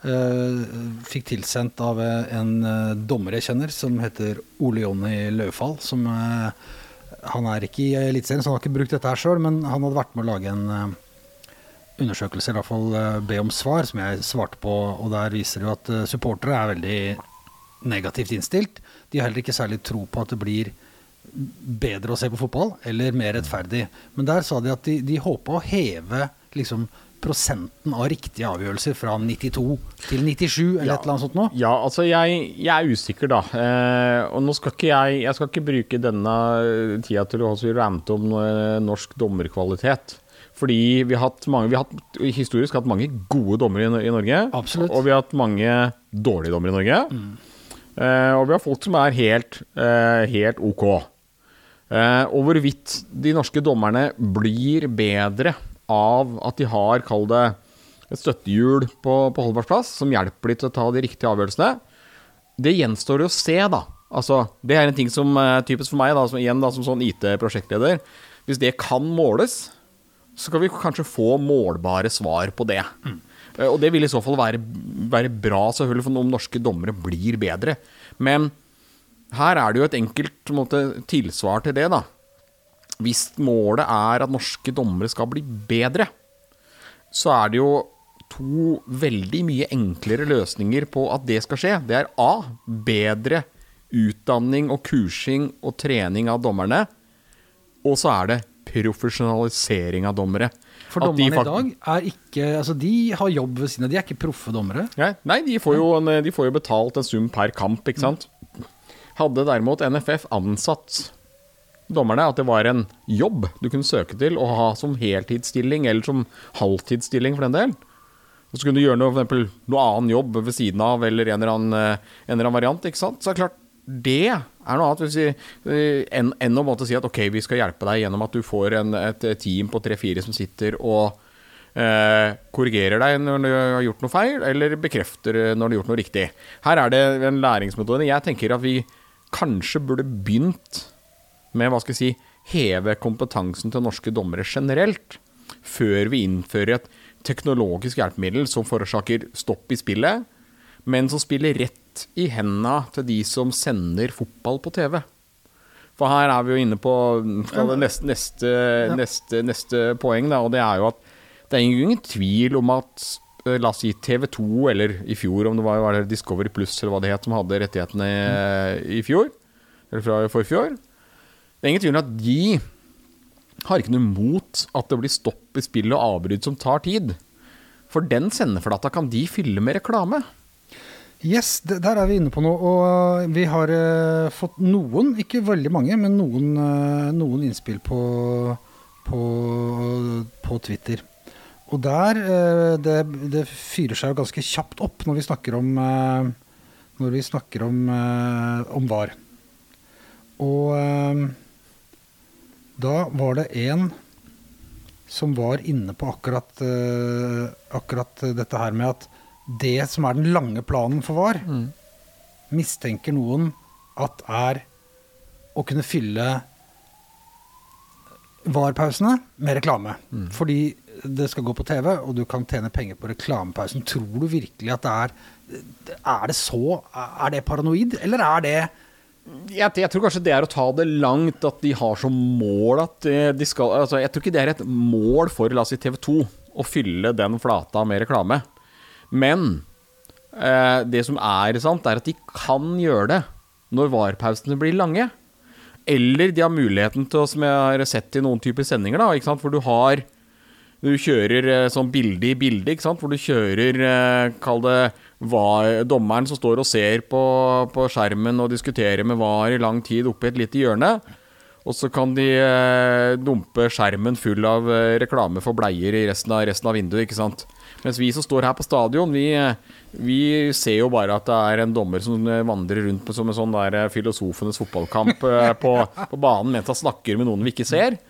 fikk tilsendt av en uh, dommer jeg kjenner, som heter Ole Jonny Løvfall. Som, han er ikke i Eliteserien, så han har ikke brukt dette her sjøl, men han hadde vært med å lage en undersøkelse, i hvert fall be om svar, som jeg svarte på. Og der viser det jo at supportere er veldig negativt innstilt. De har heller ikke særlig tro på at det blir bedre å se på fotball, eller mer rettferdig. Men der sa de at de, de håpa å heve liksom, prosenten av riktige avgjørelser fra 92 til 97, eller ja, et eller annet sånt noe? Ja, altså jeg, jeg er usikker, da. Eh, og nå skal ikke jeg Jeg skal ikke bruke denne tida til å rante om norsk dommerkvalitet. Fordi vi har mange Vi har historisk hatt mange gode dommere i, i Norge. Absolutt. Og vi har hatt mange dårlige dommere i Norge. Mm. Eh, og vi har folk som er helt, eh, helt ok. Eh, og hvorvidt de norske dommerne blir bedre av at de har, kall det, et støttehjul på, på Holbergs plass som hjelper de til å ta de riktige avgjørelsene, det gjenstår å se, da. Altså, det er en ting som er typisk for meg, da, som, igjen da, som sånn IT-prosjektleder. Hvis det kan måles, så kan vi kanskje få målbare svar på det. Mm. Og det vil i så fall være, være bra, selvfølgelig, for om norske dommere blir bedre. Men her er det jo et enkelt en måte, tilsvar til det, da. Hvis målet er at norske dommere skal bli bedre, så er det jo to veldig mye enklere løsninger på at det skal skje. Det er A. Bedre utdanning og kursing og trening av dommerne. Og så er det profesjonalisering av dommere. For dommerne i dag er ikke Altså, de har jobb ved siden av. De er ikke proffe dommere. Nei, nei de, får en, de får jo betalt en sum per kamp, ikke sant. Hadde derimot NFF ansatt dommerne, at det var en jobb du kunne søke til å ha som heltidsstilling, eller som halvtidsstilling for den del, og så kunne du gjøre noe, for eksempel, noe annen jobb ved siden av, eller en eller annen, eh, en eller annen variant, ikke sant. Så er klart, det er noe annet vi, eh, enn, å si at ok, vi skal hjelpe deg gjennom at du får en, et team på tre-fire som sitter og eh, korrigerer deg når du har gjort noe feil, eller bekrefter eh, når du har gjort noe riktig. Her er det en læringsmetode. Jeg tenker at vi kanskje burde begynt med, hva skal jeg si, heve kompetansen til norske dommere generelt, før vi innfører et teknologisk hjelpemiddel som forårsaker stopp i spillet, men som spiller rett i hendene til de som sender fotball på TV. For her er vi jo inne på neste, neste, neste, neste poeng, da, og det er jo at det er ingen tvil om at eh, La oss si TV 2, eller i fjor, om det var, var det Discovery Pluss eller hva det het, som hadde rettighetene eh, i fjor, eller fra forfjor. Det er ingen tvil om at de har ikke noe mot at det blir stopp i spillet og avbrudd som tar tid. For den sendeflata kan de fylle med reklame. Yes, der er vi inne på noe. Og øh, vi har uh, fått noen, ikke veldig mange, men noen, uh, noen innspill på, på, på Twitter. Og der uh, det, det fyrer seg jo ganske kjapt opp når vi snakker om Når vi snakker om, om VAR. Og da var det en som var inne på akkurat, uh, akkurat dette her med at det som er den lange planen for VAR, mistenker noen at er å kunne fylle VAR-pausene med reklame. Fordi det skal gå på TV, og du kan tjene penger på reklamepausen. Tror du virkelig at det er Er det så Er det paranoid, eller er det jeg, jeg tror kanskje det er å ta det langt at de har som mål at eh, de skal altså Jeg tror ikke det er et mål for la oss si TV 2 å fylle den flata med reklame. Men eh, det som er sant, er at de kan gjøre det når VAR-pausene blir lange. Eller de har muligheten til, som jeg har sett i noen typer sendinger, da, hvor du har du kjører eh, sånn bilde i bilde, hvor du kjører eh, Kall det var, dommeren som står og ser på, på skjermen og diskuterer med VAR i lang tid oppe i et lite hjørne. Og så kan de eh, dumpe skjermen full av eh, reklame for bleier i resten av, resten av vinduet. ikke sant? Mens vi som står her på stadion, vi, eh, vi ser jo bare at det er en dommer som eh, vandrer rundt på, som en sånn der eh, filosofenes fotballkamp eh, på, på banen mens han snakker med noen vi ikke ser.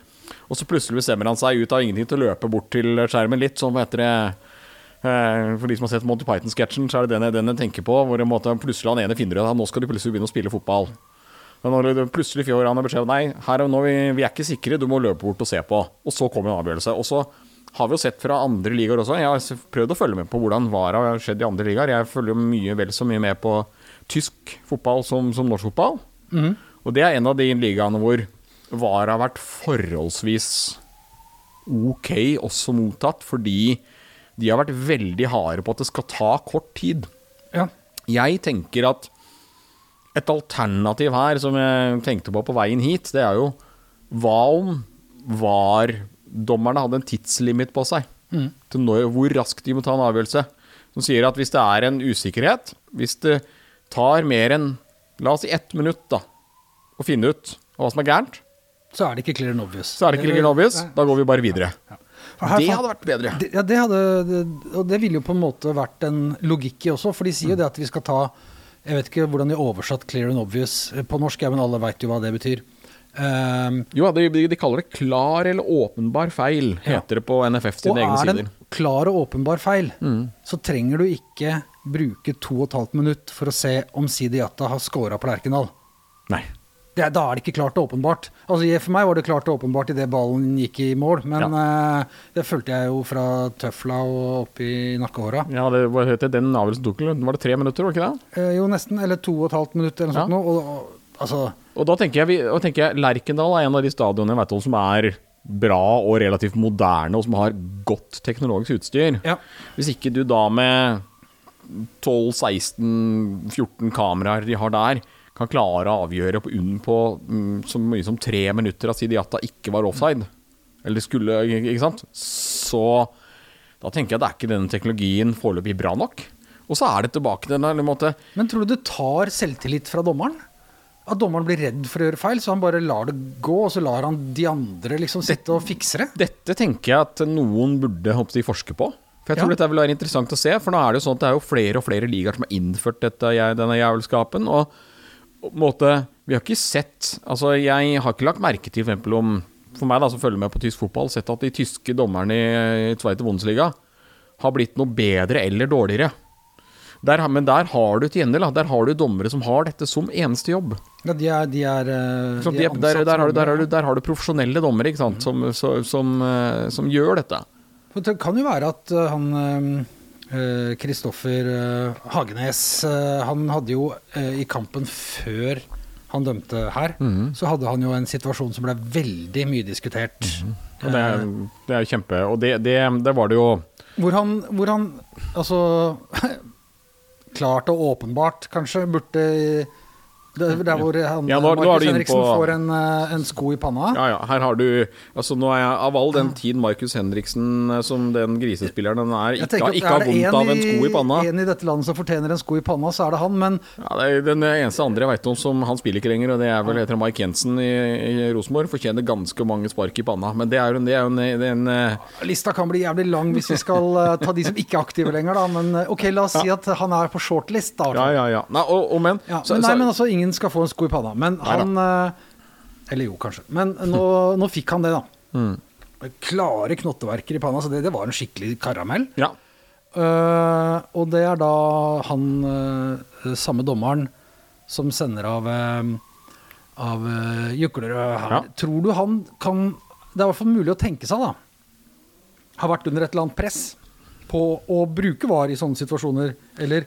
Og så plutselig bestemmer han seg ut av ingenting til å løpe bort til skjermen litt, sånn hva heter det For de som har sett Monty Python-sketsjen, så er det den jeg, den jeg tenker på. Hvor måte, plutselig han ene finner ut at nå skal de plutselig begynne å spille fotball. Men når det plutselig fjor han har beskjed om nei, her er nå, vi, vi er ikke sikre, du må løpe bort og se på. Og så kommer en avgjørelse. Og så har vi jo sett fra andre ligaer også. Jeg har prøvd å følge med på hvordan VAR har skjedd i andre ligaer. Jeg følger jo mye vel så mye med på tysk fotball som, som norsk fotball. Og det er en av de ligaene hvor VAR har vært forholdsvis ok også mottatt, fordi de har vært veldig harde på at det skal ta kort tid. Ja. Jeg tenker at et alternativ her, som jeg tenkte på på veien hit, det er jo hva om VAR-dommerne hadde en tidslimit på seg? Til når, hvor raskt de må ta en avgjørelse. Som sier at hvis det er en usikkerhet, hvis det tar mer enn la oss si ett minutt da, å finne ut hva som er gærent, Så er det ikke clear and obvious. så er det ikke lenger obvious, da går vi bare videre. Ja. Det hadde vært bedre. Det, ja, det hadde det- Og det ville jo på en måte vært en logikk i også, for de sier jo det at vi skal ta Jeg vet ikke hvordan de har oversatt 'clear and obvious' på norsk, ja, men alle veit jo hva det betyr. Um, Jo, de, de kaller det klar eller åpenbar feil, Ja. heter det på NFF og sine egne er det en klar og åpenbar feil, så trenger du ikke bruke to og et halvt minutt for å se om Sidi Jatta har scora på Lerkendal. Nei. Det, er- da er det ikke klart og åpenbart. Altså, For meg var det klart og åpenbart idet ballen gikk i mål, men eh, det fulgte jeg jo fra tøfla og opp i nakkehåra. Ja, det, var, det? Den avgjørelsen tok Var det tre minutter, var det ikke det? Uh, jo, nesten. Eller to og et halvt minutt eller noe Ja. sånt. nå, Og, og Altså, Og da tenker jeg, vi- tenker jeg Lerkendal er en av de stadionene jeg vet om som er bra og relativt moderne, og som har godt teknologisk utstyr. Ja. Hvis ikke du da med 12-16-14 kameraer de har der, kan klare å avgjøre på, unn på mm, så mye som tre minutter at Sidiata ikke var offside, eller skulle, ikke sant, så da tenker jeg at det er ikke denne teknologien foreløpig bra nok. Og så er det tilbake til den der måte Men tror du det tar selvtillit fra dommeren? At dommeren blir redd for å gjøre feil, så han bare lar det gå, og så lar han de andre liksom sitte og fikse det? Dette tenker jeg at noen burde håper forske på. For jeg tror Ja. dette vil være interessant å se. For nå er det jo sånn at det er jo flere og flere ligaer som har innført dette, denne jævelskapen. Og en måte, vi har ikke sett Altså, jeg har ikke lagt merke til for eksempel om For meg, da, som følger med på tysk fotball, sett at de tyske dommerne i Tveite Bundesliga har blitt noe bedre eller dårligere. Der, men der har du til gjengjeld Der har du dommere som har dette som eneste jobb. Ja, de er, de er, eh, de er der, ansatt der, har du, der, har du, der har du profesjonelle dommere ikke sant? Som, som, som, eh, som gjør dette. For Det kan jo være at eh, han Kristoffer Hagenes eh, Han hadde jo eh, i kampen før han dømte her, Mhm. så hadde han jo en situasjon som ble veldig mye diskutert. Og det, er, det er kjempe Og det, det, det var det jo Hvor han, hvor han altså *laughs* Klart og åpenbart, kanskje, burde det, Der hvor han, Ja, nå- nå er Markus du Henriksen på- får en, eh, en sko i panna. Ja, ja, her har du Altså nå er jeg Av all den tid Markus Henriksen eh, som den grisespilleren den er, ikke, tenker ikke har er vondt av en sko i panna. Er det En i dette landet som fortjener en sko i panna, så er det han. Men Ja, det er den eneste andre jeg vet om som han spiller ikke lenger, og det er vel heter Mike Jensen i, i Rosenborg. Fortjener ganske mange spark i panna. Men det er jo en, er en, er en eh, lista kan bli jævlig lang hvis vi skal ta de som ikke er aktive lenger, da. Men ok, la oss si at han er på shortlist, da. Ja, ja, ja. Nei, og, og men, Ja, så- men nei, men altså, ingen skal få en sko i panna. Men han eh, Eller jo, kanskje. Men nå, nå fikk han det, da. *laughs* Mm. Klare knotteverker i panna, så det, det var en skikkelig karamell. Ja. Uh, og det er da han uh, samme dommeren som sender av uh, av uh, Juklerød her. Ja. Tror du han kan Det er i hvert fall mulig å tenke seg, da. Har vært under et eller annet press på å bruke VAR i sånne situasjoner, eller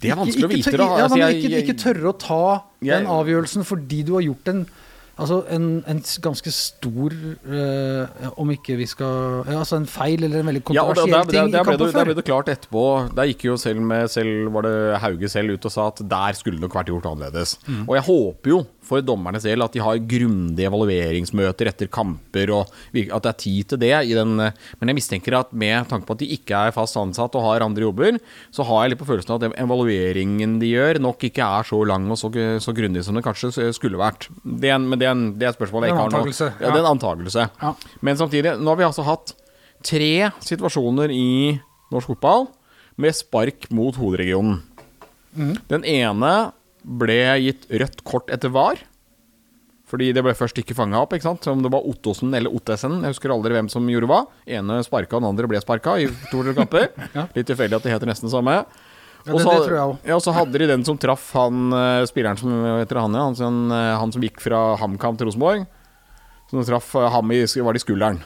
Det er vanskelig å ikke, vite, ikke, da. Ja, Altså, men jeg- ikke, ikke tørre å ta den avgjørelsen fordi du har gjort en Altså en, en ganske stor øh, Om ikke vi skal ja, Altså en feil eller en veldig Ja, kontroversiell der, ting der, ble ble det klart etterpå. Der gikk jo selv med selv var det Hauge selv ut og sa at der skulle det nok vært gjort annerledes. Mm. Og jeg håper jo for dommernes del at de har grundige evalueringsmøter etter kamper, og at det er tid til det. I den, men jeg mistenker at med tanke på at de ikke er fast ansatt og har andre jobber, så har jeg litt på følelsen av at evalueringen de gjør, nok ikke er så lang og så, så grundig som det kanskje skulle vært. Det er, men det er, det er et spørsmål jeg ikke har nå. Ja. det er en antakelse. Ja. Men samtidig, nå har vi altså hatt tre situasjoner i norsk fotball med spark mot hoderegionen. Mm. Den ene ble gitt rødt kort etter VAR. Fordi det ble først ikke fanga opp. ikke sant? Om det var Ottosen eller Ottesen. Jeg husker aldri hvem som gjorde hva. Ene sparka, den andre ble sparka i to tre kamper. *laughs* Ja. Litt tilfeldig at det heter nesten det samme. Og så-. Ja, så hadde de den som traff han eh, spilleren som heter han, ja, han, som- eh, han som gikk fra HamKam til Rosenborg. Som traff eh, ham i, var det i skulderen.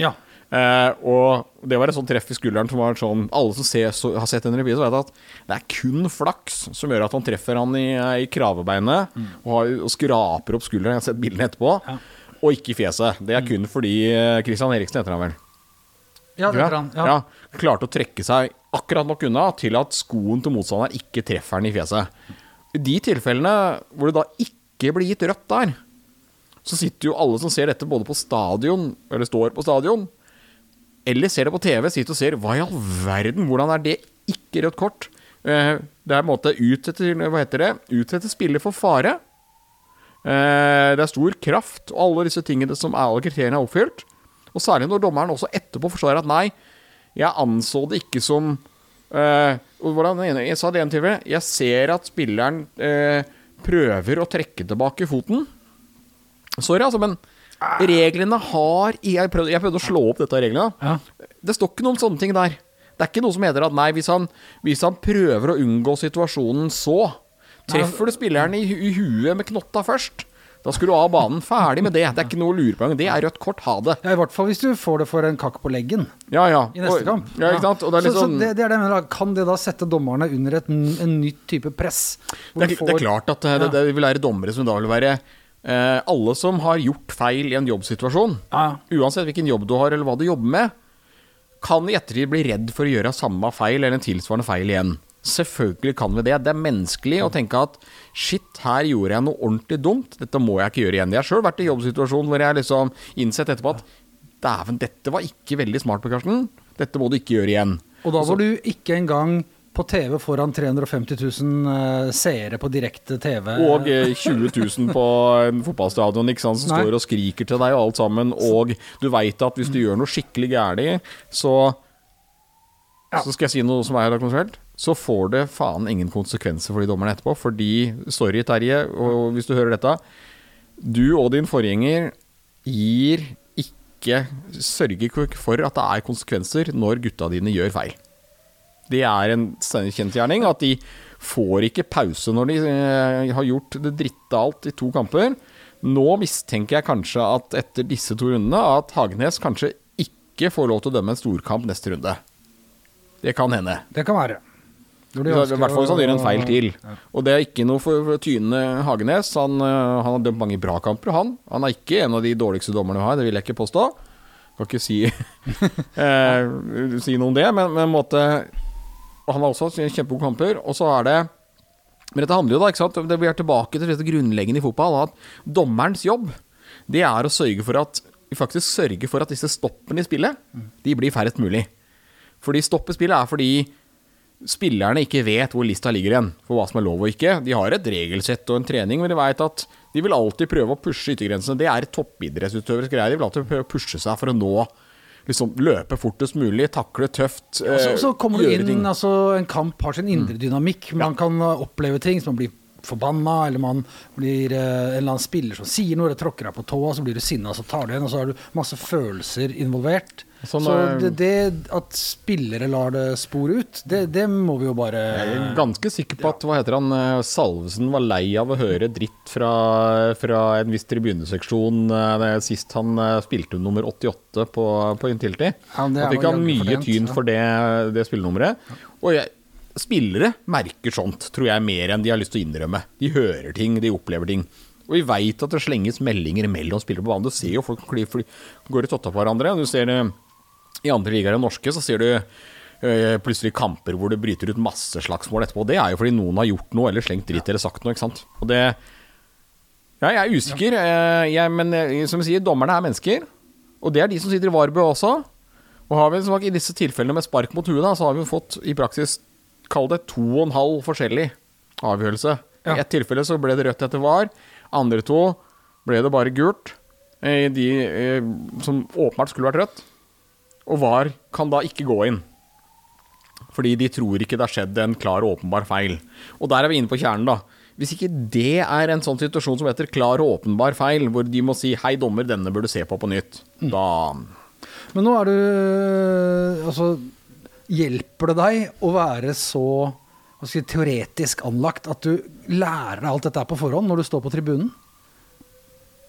Ja. Eh, og det var et sånt treff i skulderen som var sånn Alle som ser, så, har sett en reprise, vet at det er kun flaks som gjør at han treffer han i, eh, i kravebeinet og, har, og skraper opp skulderen. Jeg har sett bildene etterpå. Ja. Og ikke i fjeset. Det er kun fordi eh, Christian Eriksen heter han vel. Ja, det heter han. Ja. Ja, klarte å trekke seg akkurat nok unna til at skoen til motstanderen ikke treffer han i fjeset. I de tilfellene hvor det da ikke blir gitt rødt der, så sitter jo alle som ser dette både på stadion, eller står på stadion, eller ser det på TV, sitter og ser hva i all verden, hvordan er det ikke rødt kort? Eh, Det er en måte utsette, hva heter det, utsette spiller for fare. Eh, Det er stor kraft, og alle disse tingene som alle kriteriene er oppfylt. Og særlig når dommeren også etterpå forstår at nei, jeg anså det ikke som eh, hvordan, Jeg sa det en til Jeg ser at spilleren eh, prøver å trekke tilbake foten. Sorry, altså, men reglene har Jeg prøvde, jeg prøvde å slå opp dette reglene. Ja. Det står ikke noen sånne ting der. Det er ikke noe som heter at nei, hvis han, hvis han prøver å unngå situasjonen så Treffer du spilleren i, i huet med knotta først, Da skulle du av banen. Ferdig med det. Det er ikke noe å lure på engang. Det er rødt kort. Ha det. Ja, I hvert fall hvis du får det for en kakk på leggen Ja, ja. i neste Og- kamp. Ja, ikke sant? Det er litt så, sånn så det, det er det jeg mener. Kan det da sette dommerne under et, en nytt type press? Det, er, er, det er klart at det, det, det vil være dommere som da vil være eh, Alle som har gjort feil i en jobbsituasjon, Ja, uansett hvilken jobb du har eller hva du jobber med, kan i ettertid bli redd for å gjøre samme feil eller en tilsvarende feil igjen. Selvfølgelig kan vi det. Det er menneskelig å tenke at shit, her gjorde jeg noe ordentlig dumt. Dette må jeg ikke gjøre igjen. Jeg har sjøl vært i jobbsituasjon hvor jeg liksom innsett etterpå at dæven, dette var ikke veldig smart på Karsten. Dette må du ikke gjøre igjen. Og da var du ikke engang på TV foran 350 000 eh, seere på direkte TV. Og eh, 20 000 på en fotballstadion ikke sant, som Nei. står og skriker til deg og alt sammen. Og du veit at hvis du gjør noe skikkelig gærent, så Så skal jeg si noe som er kontroversielt. Så får det faen ingen konsekvenser for de dommerne etterpå. Fordi, sorry Terje, og hvis du hører dette Du og din forgjenger gir ikke Sørger ikke for at det er konsekvenser når gutta dine gjør feil. Det er en kjensgjerning at de får ikke pause når de eh, har gjort det dritte alt i to kamper. Nå mistenker jeg kanskje at etter disse to rundene at Hagenes kanskje ikke får lov til å dømme en storkamp neste runde. Det kan hende. Det kan være. I hvert fall han gjør en feil til. Og det er ikke noe for Tyne Hagenes. Han, øh, han har dømt mange bra kamper, han. Han er ikke en av de dårligste dommerne vi har, det vil jeg ikke påstå. Kan ikke si, *laughs* eh, si noe om det, men, men en måte Han har også hatt kjempegode kamper. Og så er det Men dette handler jo da, ikke sant det, er tilbake til dette grunnleggende i fotball, at dommerens jobb det er å sørge for at faktisk sørge for at disse stoppene i spillet De blir færrest mulig. Fordi stopp i spillet er fordi spillerne ikke vet hvor lista ligger igjen for hva som er lov og ikke. De har et regelsett og en trening, men de vet at de vil alltid prøve å pushe yttergrensene. Det er toppidrettsutøveres greie. De vil alltid prøve å pushe seg for å nå liksom løpe fortest mulig, takle tøft, Og så, eh, så kommer du inn, ting. Mm. altså En kamp har sin indre dynamikk. Man kan uh, oppleve ting som man blir forbanna, eller man blir eh, en eller annen spiller som sier noe, eller tråkker deg på tåa, så blir du sinna, så tar du igjen, og så har du masse følelser involvert. Sånn, så eh, det, det at spillere lar det spore ut, det, det må vi jo bare Jeg er ganske sikker på at hva heter han, eh, Salvesen var lei av å høre dritt fra, fra en viss tribuneseksjon eh, sist han spilte nummer 88 på, på Intility. Ja, at vi ikke vel mye tyn for det, det spillenummeret. Og jeg, spillere merker sånt, tror jeg, mer enn de har lyst til å innrømme. De hører ting, de opplever ting. Og vi veit at det slenges meldinger mellom spillere på banen. Du ser jo folk fly, fly, går i totta på hverandre. Du ser det i andre ligaer enn norske, så ser du eh, plutselig kamper hvor det bryter ut masse slagsmål etterpå. Det er jo fordi noen har gjort noe eller slengt dritt eller sagt noe, ikke sant. Og det Ja, jeg er usikker, eh, jeg, men eh, som jeg sier, dommerne er mennesker. Og det er de som sitter i Varbø også. Og har vi i disse tilfellene med spark mot huet, da, så har vi fått i praksis Kall det to og en halv forskjellig avgjørelse. I ett tilfelle så ble det rødt etter var. Andre to ble det bare gult. De som åpenbart skulle vært rødt. Og VAR kan da ikke gå inn. Fordi de tror ikke det har skjedd en klar og åpenbar feil. Og der er vi inne på kjernen, da. Hvis ikke det er en sånn situasjon som heter klar og åpenbar feil, hvor de må si 'hei, dommer, denne bør du se på på nytt', da Men nå er du Altså, hjelper det deg å være så si, teoretisk anlagt at du lærer deg alt dette på forhånd når du står på tribunen?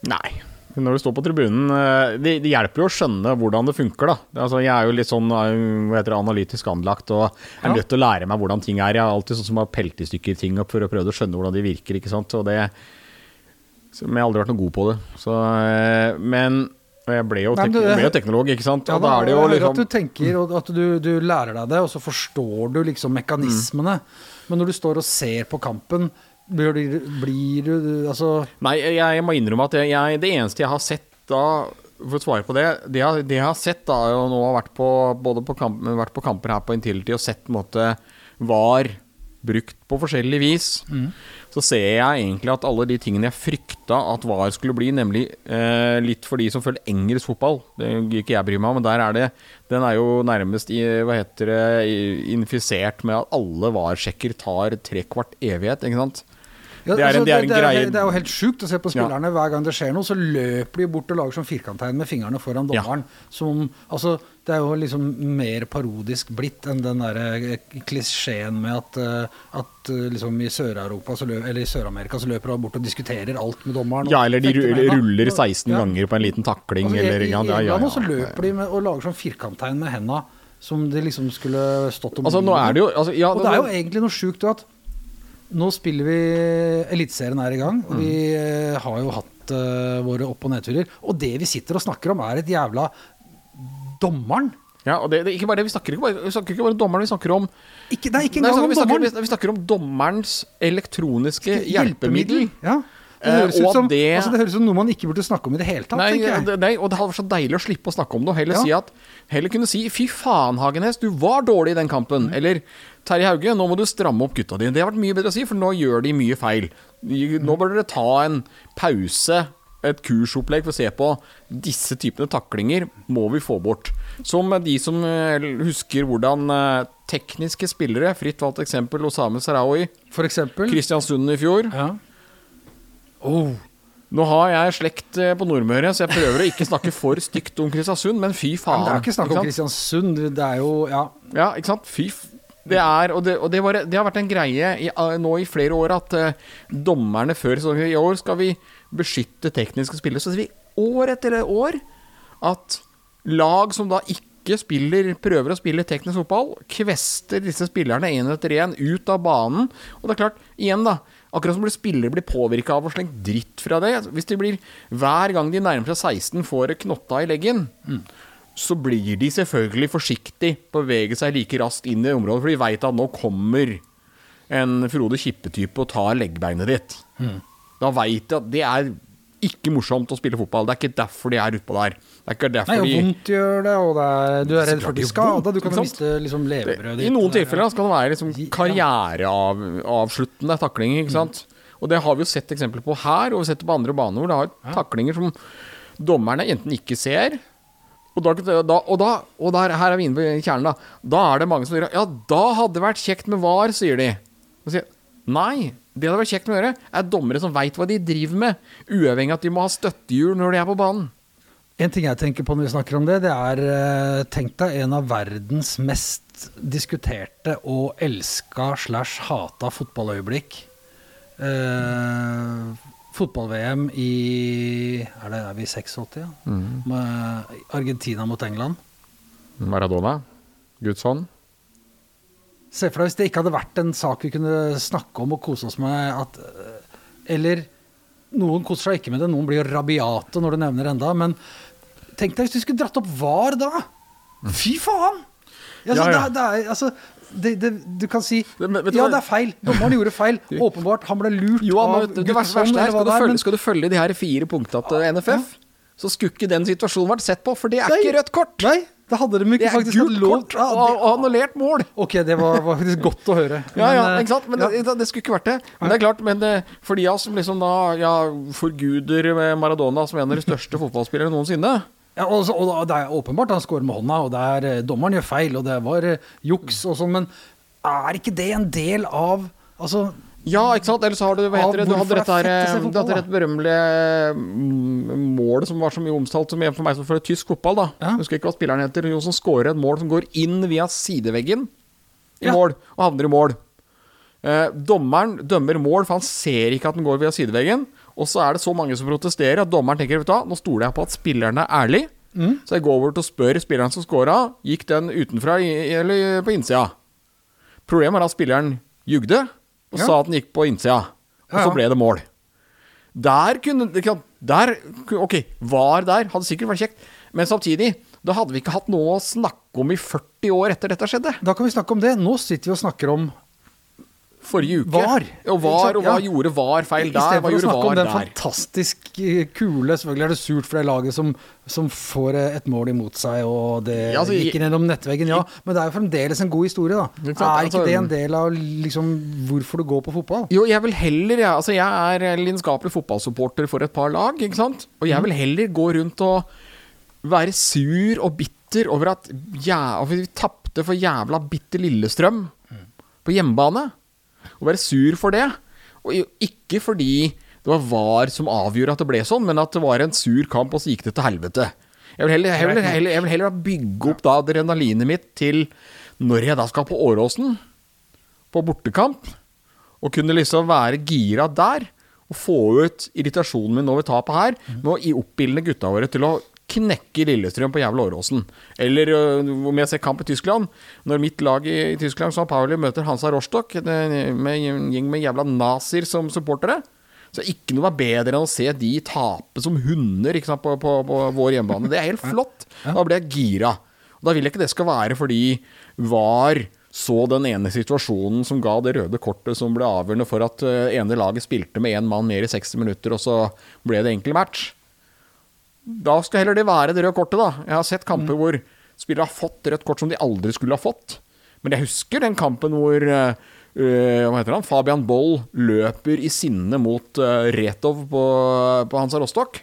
Nei. Når du står på tribunen eh, Det, det hjelper jo å skjønne hvordan det funker, da. Altså, jeg er jo litt sånn eh, det, analytisk anlagt og er nødt til å lære meg hvordan ting er. Jeg er alltid sånn som har pelt i stykker ting opp for å prøve å skjønne hvordan de virker. ikke sant? Og det så, Men jeg har aldri vært noe god på det. Så, eh, men jeg ble jo, Nei, du- ble jo teknolog, ikke sant. Ja, Og da er det jo liksom At du tenker og at du, du lærer deg det, og så forstår du liksom mekanismene. Men når du står og ser på kampen, blir, blir du Altså Nei, jeg, jeg må innrømme at jeg, jeg, det eneste jeg har sett da For å svare på det Det jeg, det jeg har sett da og nå har vært på, både på, kamp, vært på kamper her på Intility og sett måte var brukt på forskjellig vis, så ser jeg egentlig at alle de tingene jeg frykta at VAR skulle bli, nemlig eh, litt for de som følger engelsk fotball Det gir ikke jeg bry meg om, men der er det Den er jo nærmest i, hva heter det, infisert med at alle VAR-sjekker tar trekvart evighet, ikke sant? Ja, Det er en- altså, det er en greie- det er jo helt sjukt å se på spillerne. Hver gang det skjer noe, så løper de bort og lager sånn firkanttegn med fingrene foran dommeren. Som, altså, det er jo liksom mer parodisk blitt enn den der klisjeen med at, eh, at eh, liksom i Sør-Europa eller i Sør-Amerika så løper de bort og diskuterer alt med dommeren. Ja, eller de ruller, 16 Ja. ganger på en liten takling, Altså, eller I, i, ja, i ja, ja, England løper de med, og lager sånn firkanttegn med henda som det liksom skulle stått om Altså, nå er det jo altså, ja, Og det er jo egentlig noe sjukt at nå spiller vi Eliteserien er i gang, og vi eh, har jo hatt uh, våre opp- og nedturer. Og det vi sitter og snakker om, er et jævla Dommeren! Ja, og det, det er ikke bare det, vi snakker ikke bare, vi snakker ikke bare om dommeren, vi snakker om Ikke, det er ikke Nei, engang vi, om snakker, vi, snakker, vi snakker om dommerens elektroniske hjelpemiddel. Ja. Eh, høres, ut som, det- altså det høres ut som noe man ikke burde snakke om i det hele tatt, Nei, det, nei, og det hadde vært så deilig å slippe å snakke om det. Og heller, Ja. si at, heller kunne si 'fy faen, Hagenes, du var dårlig i den kampen'. Mm. Eller 'Terje Hauge, nå må du stramme opp gutta dine'. Det har vært mye bedre å si, for nå gjør de mye feil. Nå bør dere ta en pause, et kursopplegg, for å se på disse typene taklinger må vi få bort. Som de som eh, husker hvordan eh, tekniske spillere, fritt valgt eksempel Osame Sarawi. Kristiansund i fjor Ja. Oh. Nå har jeg slekt eh, på Nordmøre, så jeg prøver å ikke snakke for stygt om Kristiansund, men fy faen. men det er jo ikke snakk om? Kristiansund, det er jo Ja. Ja, ikke sant? Fy. Det er, og det, og det, var, det har vært en greie i, nå i flere år at uh, dommerne før sesongen I år skal vi beskytte tekniske spillere. Så ser vi år etter år at lag som da ikke spiller, prøver å spille teknisk fotball, kvester disse spillerne én etter én ut av banen. Og det er klart, igjen da Akkurat som spillere blir påvirka av å slenge dritt fra det. Hvis de blir hver gang de nærmer seg 16 får det knotta i leggen, så blir de selvfølgelig forsiktig bevege seg like raskt inn i området, for de veit at nå kommer en Frode Kippe-type og tar leggbeinet ditt. Da veit de at det er ikke morsomt å spille fotball. Det er ikke derfor de er utpå der. Det er ikke Nei, derfor og de vondt gjør det, og det er, du er redd for å bli skada. Du kan miste liksom levebrødet I noen tilfeller skal det være liksom Ja. karriereavsluttende taklinger. ikke sant? Og det har vi jo sett eksempler på her, og vi har sett det på andre baner hvor det har taklinger som dommerne enten ikke ser og, da, og, da, og der, her er vi inne på kjernen, da. Da er det mange som sier Ja, da hadde det vært kjekt med VAR, sier de. Og sier, Nei, det hadde vært kjekt med å gjøre, er dommere som veit hva de driver med, uavhengig av at de må ha støttehjul når de er på banen. En ting jeg tenker på når vi snakker om det, det er eh, Tenk deg en av verdens mest diskuterte og elska slash hata fotballøyeblikk. Eh, Fotball-VM i Er det er vi i 86, ja? Med Argentina mot England. Maradona. Guds hånd. Se for deg hvis det ikke hadde vært en sak vi kunne snakke om og kose oss med at eh, Eller noen koser seg ikke med det, noen blir rabiate når du nevner enda, men tenk deg hvis du skulle dratt opp VAR da! Fy faen! Altså, Ja, ja. Det, det er, altså, det, det, du kan si Det- men Ja, det er feil. Dommeren gjorde feil. *laughs* Åpenbart. Han ble lurt Jo, men av vet du, verste, Guttorm, er, skal men- skal du følge de her fire punktene til NFF, så skulle ikke den situasjonen vært sett på, for det er Nei. ikke rødt kort! Nei, da hadde de ikke faktisk hatt lov kort Ja, og, det- og annullert mål! Ok, det var, var faktisk godt å høre. *laughs* Ja, ja, eh, ikke sant? Men ja. det, det skulle ikke vært det. Men det er klart, men for de av oss som liksom da ja, forguder Maradona som en av de største fotballspillere noensinne Ja, og, så, og det er åpenbart han scorer med hånda, og det er, eh, dommeren gjør feil, og det var eh, juks og sånn, men er ikke det en del av Altså, Ja, ikke sant? Eller så har du hva heter det, du hadde dette er her, du hadde dette berømmelige mm, målet som var så mye omtalt som for meg som følger tysk fotball, da. Ja. Husker ikke hva spilleren heter. Noen som scorer et mål som går inn via sideveggen i Ja. mål, og havner i mål. Eh, dommeren dømmer mål, for han ser ikke at den går via sideveggen. Og så er det så mange som protesterer at dommeren tenker vet du hva, nå stoler jeg på at spilleren er ærlig. Mm. Så jeg går over til å spørre spilleren som scora, gikk den utenfra eller på innsida. Problemet er at spilleren jugde og Ja. sa at den gikk på innsida. Og så ble det mål. Der kunne der, Ok, var der. Hadde sikkert vært kjekt. Men samtidig, da hadde vi ikke hatt noe å snakke om i 40 år etter dette skjedde. da kan vi snakke om det. Nå sitter vi og snakker om Forrige uke. VAR. Og VAR, og hva Ja. gjorde VAR feil der? Hva Istedenfor å snakke om den der? fantastisk eh, kule Selvfølgelig er det surt for det laget som, som får eh, et mål imot seg, og det Ja, altså, gikk gjennom nettveggen, ja. Men det er jo fremdeles en god historie, da. Ikke Er ikke altså- det en del av liksom hvorfor du går på fotball? Jo, jeg vil heller jeg, Altså, jeg er lidenskapelig fotballsupporter for et par lag, ikke sant? Og jeg vil heller gå rundt og være sur og bitter over at ja, vi tapte for jævla bitte Lillestrøm på hjemmebane. Og være sur for det. Og ikke fordi det var VAR som avgjorde at det ble sånn, men at det var en sur kamp, og så gikk det til helvete. Jeg vil heller, jeg vil heller, jeg vil heller bygge opp da adrenalinet mitt til når jeg da skal på Åråsen, på bortekamp, og kunne liksom være gira der, og få ut irritasjonen min over tapet her, med å gi oppildne gutta våre til å knekke Lillestrøm på jævla Åråsen. Eller om jeg ser kamp i Tyskland, når mitt lag i, i Tyskland, har Pauli, møter Hansa Rostock med en gjeng med jævla nazier som supportere. Så ikke noe er bedre enn å se de tape som hunder sant, på, på, på vår hjemmebane. Det er helt flott. Da blir jeg gira. Og da vil jeg ikke det skal være fordi VAR så den ene situasjonen som ga det røde kortet som ble avgjørende for at ene laget spilte med én mann mer i 60 minutter, og så ble det enkel match. Da skal heller det være det røde kortet, da. Jeg har sett kamper hvor spillere har fått rødt kort som de aldri skulle ha fått. Men jeg husker den kampen hvor eh, hva heter han? Fabian Boll løper i sinne mot eh, Retov på, på Hansa Rostock.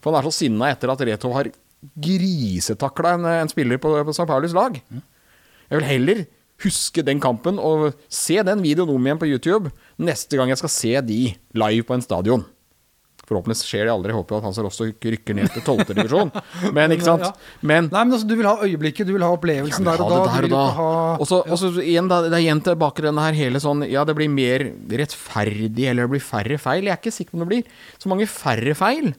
For han er så sinna etter at Retov har grisetakla en, en spiller på, på St. Paulis lag. Jeg vil heller huske den kampen og se den videoen om igjen på YouTube neste gang jeg skal se de live på en stadion. Forhåpentligvis skjer det aldri. Jeg håper at Hansa Rostock rykker ned til 12. divisjon. Men ikke sant? Men Nei, men altså, du vil ha øyeblikket, du vil ha opplevelsen der og da. ha der du vil og da. ha Og ja. og så igjen, da, det er igjen tilbake denne her hele sånn Ja, det blir mer rettferdig, eller det blir færre feil. Jeg er ikke sikker på om det blir så mange færre feil,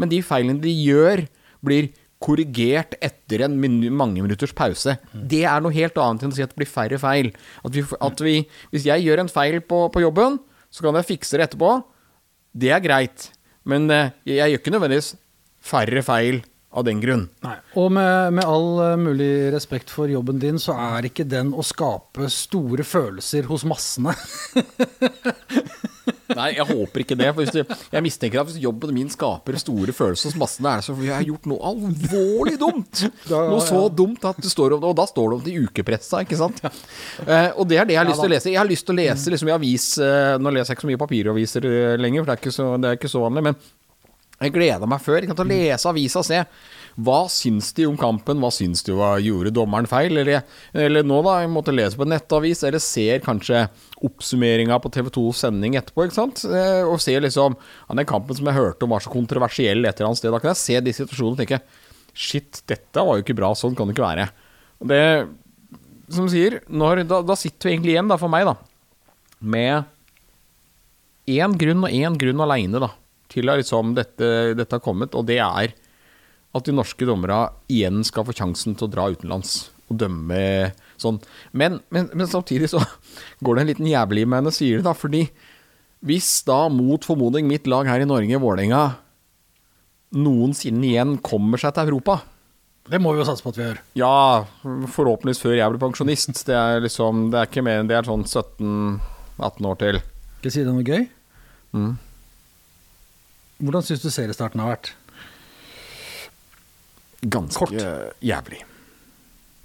men de feilene de gjør, blir korrigert etter en mange minutters pause. Det er noe helt annet enn å si at det blir færre feil. At vi, at vi Hvis jeg gjør en feil på, på jobben, så kan jeg fikse det etterpå. Det er greit. Men eh, jeg gjør ikke nødvendigvis færre feil av den grunn. Nei. Og med, med all eh, mulig respekt for jobben din, så er ikke den å skape store følelser hos massene. *laughs* Nei, jeg håper ikke det. For hvis det, jeg mistenker at hvis jobben min skaper store følelser hos massene, er det så fordi jeg har gjort noe alvorlig dumt. Da- Noe så dumt at du står om Og da står det om det i ukepressa, ikke sant. Eh, og det er det jeg har lyst til å lese. Jeg har lyst til å lese liksom i avis eh, Nå leser jeg ikke så mye papiraviser eh, lenger, for det er ikke så, det er ikke så vanlig. Men jeg gleda meg før ikke sant, til å lese avisa og se. Hva syns de om kampen? Hva syns de? Hva gjorde dommeren feil? Eller, eller nå, da, jeg måtte lese på nettavis, eller ser kanskje oppsummeringa på TV 2s sending etterpå, ikke sant? Eh, Og ser liksom ja, Den kampen som jeg hørte om var så kontroversiell et eller annet sted. Da kan jeg se de situasjonene og tenke Shit, dette var jo ikke bra. Sånn kan det ikke være. Det, som sier, når, da, da sitter vi egentlig igjen, da, for meg, da, med én grunn og én grunn aleine til har liksom dette, dette har kommet, og det er at de norske dommerne igjen skal få sjansen til å dra utenlands og dømme sånn. Men, men, men samtidig så *laughs* går det en liten jævlig med henne, sier det, da, fordi hvis da mot formodning mitt lag her i Norge, Vålerenga, noensinne igjen kommer seg til Europa Det må vi jo satse på at vi gjør. Ja, forhåpentligvis før jeg blir pensjonist. Det er liksom, det er ikke mer enn det er sånn 17-18 år til. Skal jeg si det noe gøy? Mm. Hvordan syns du seriestarten har vært? Ganske Kort. jævlig.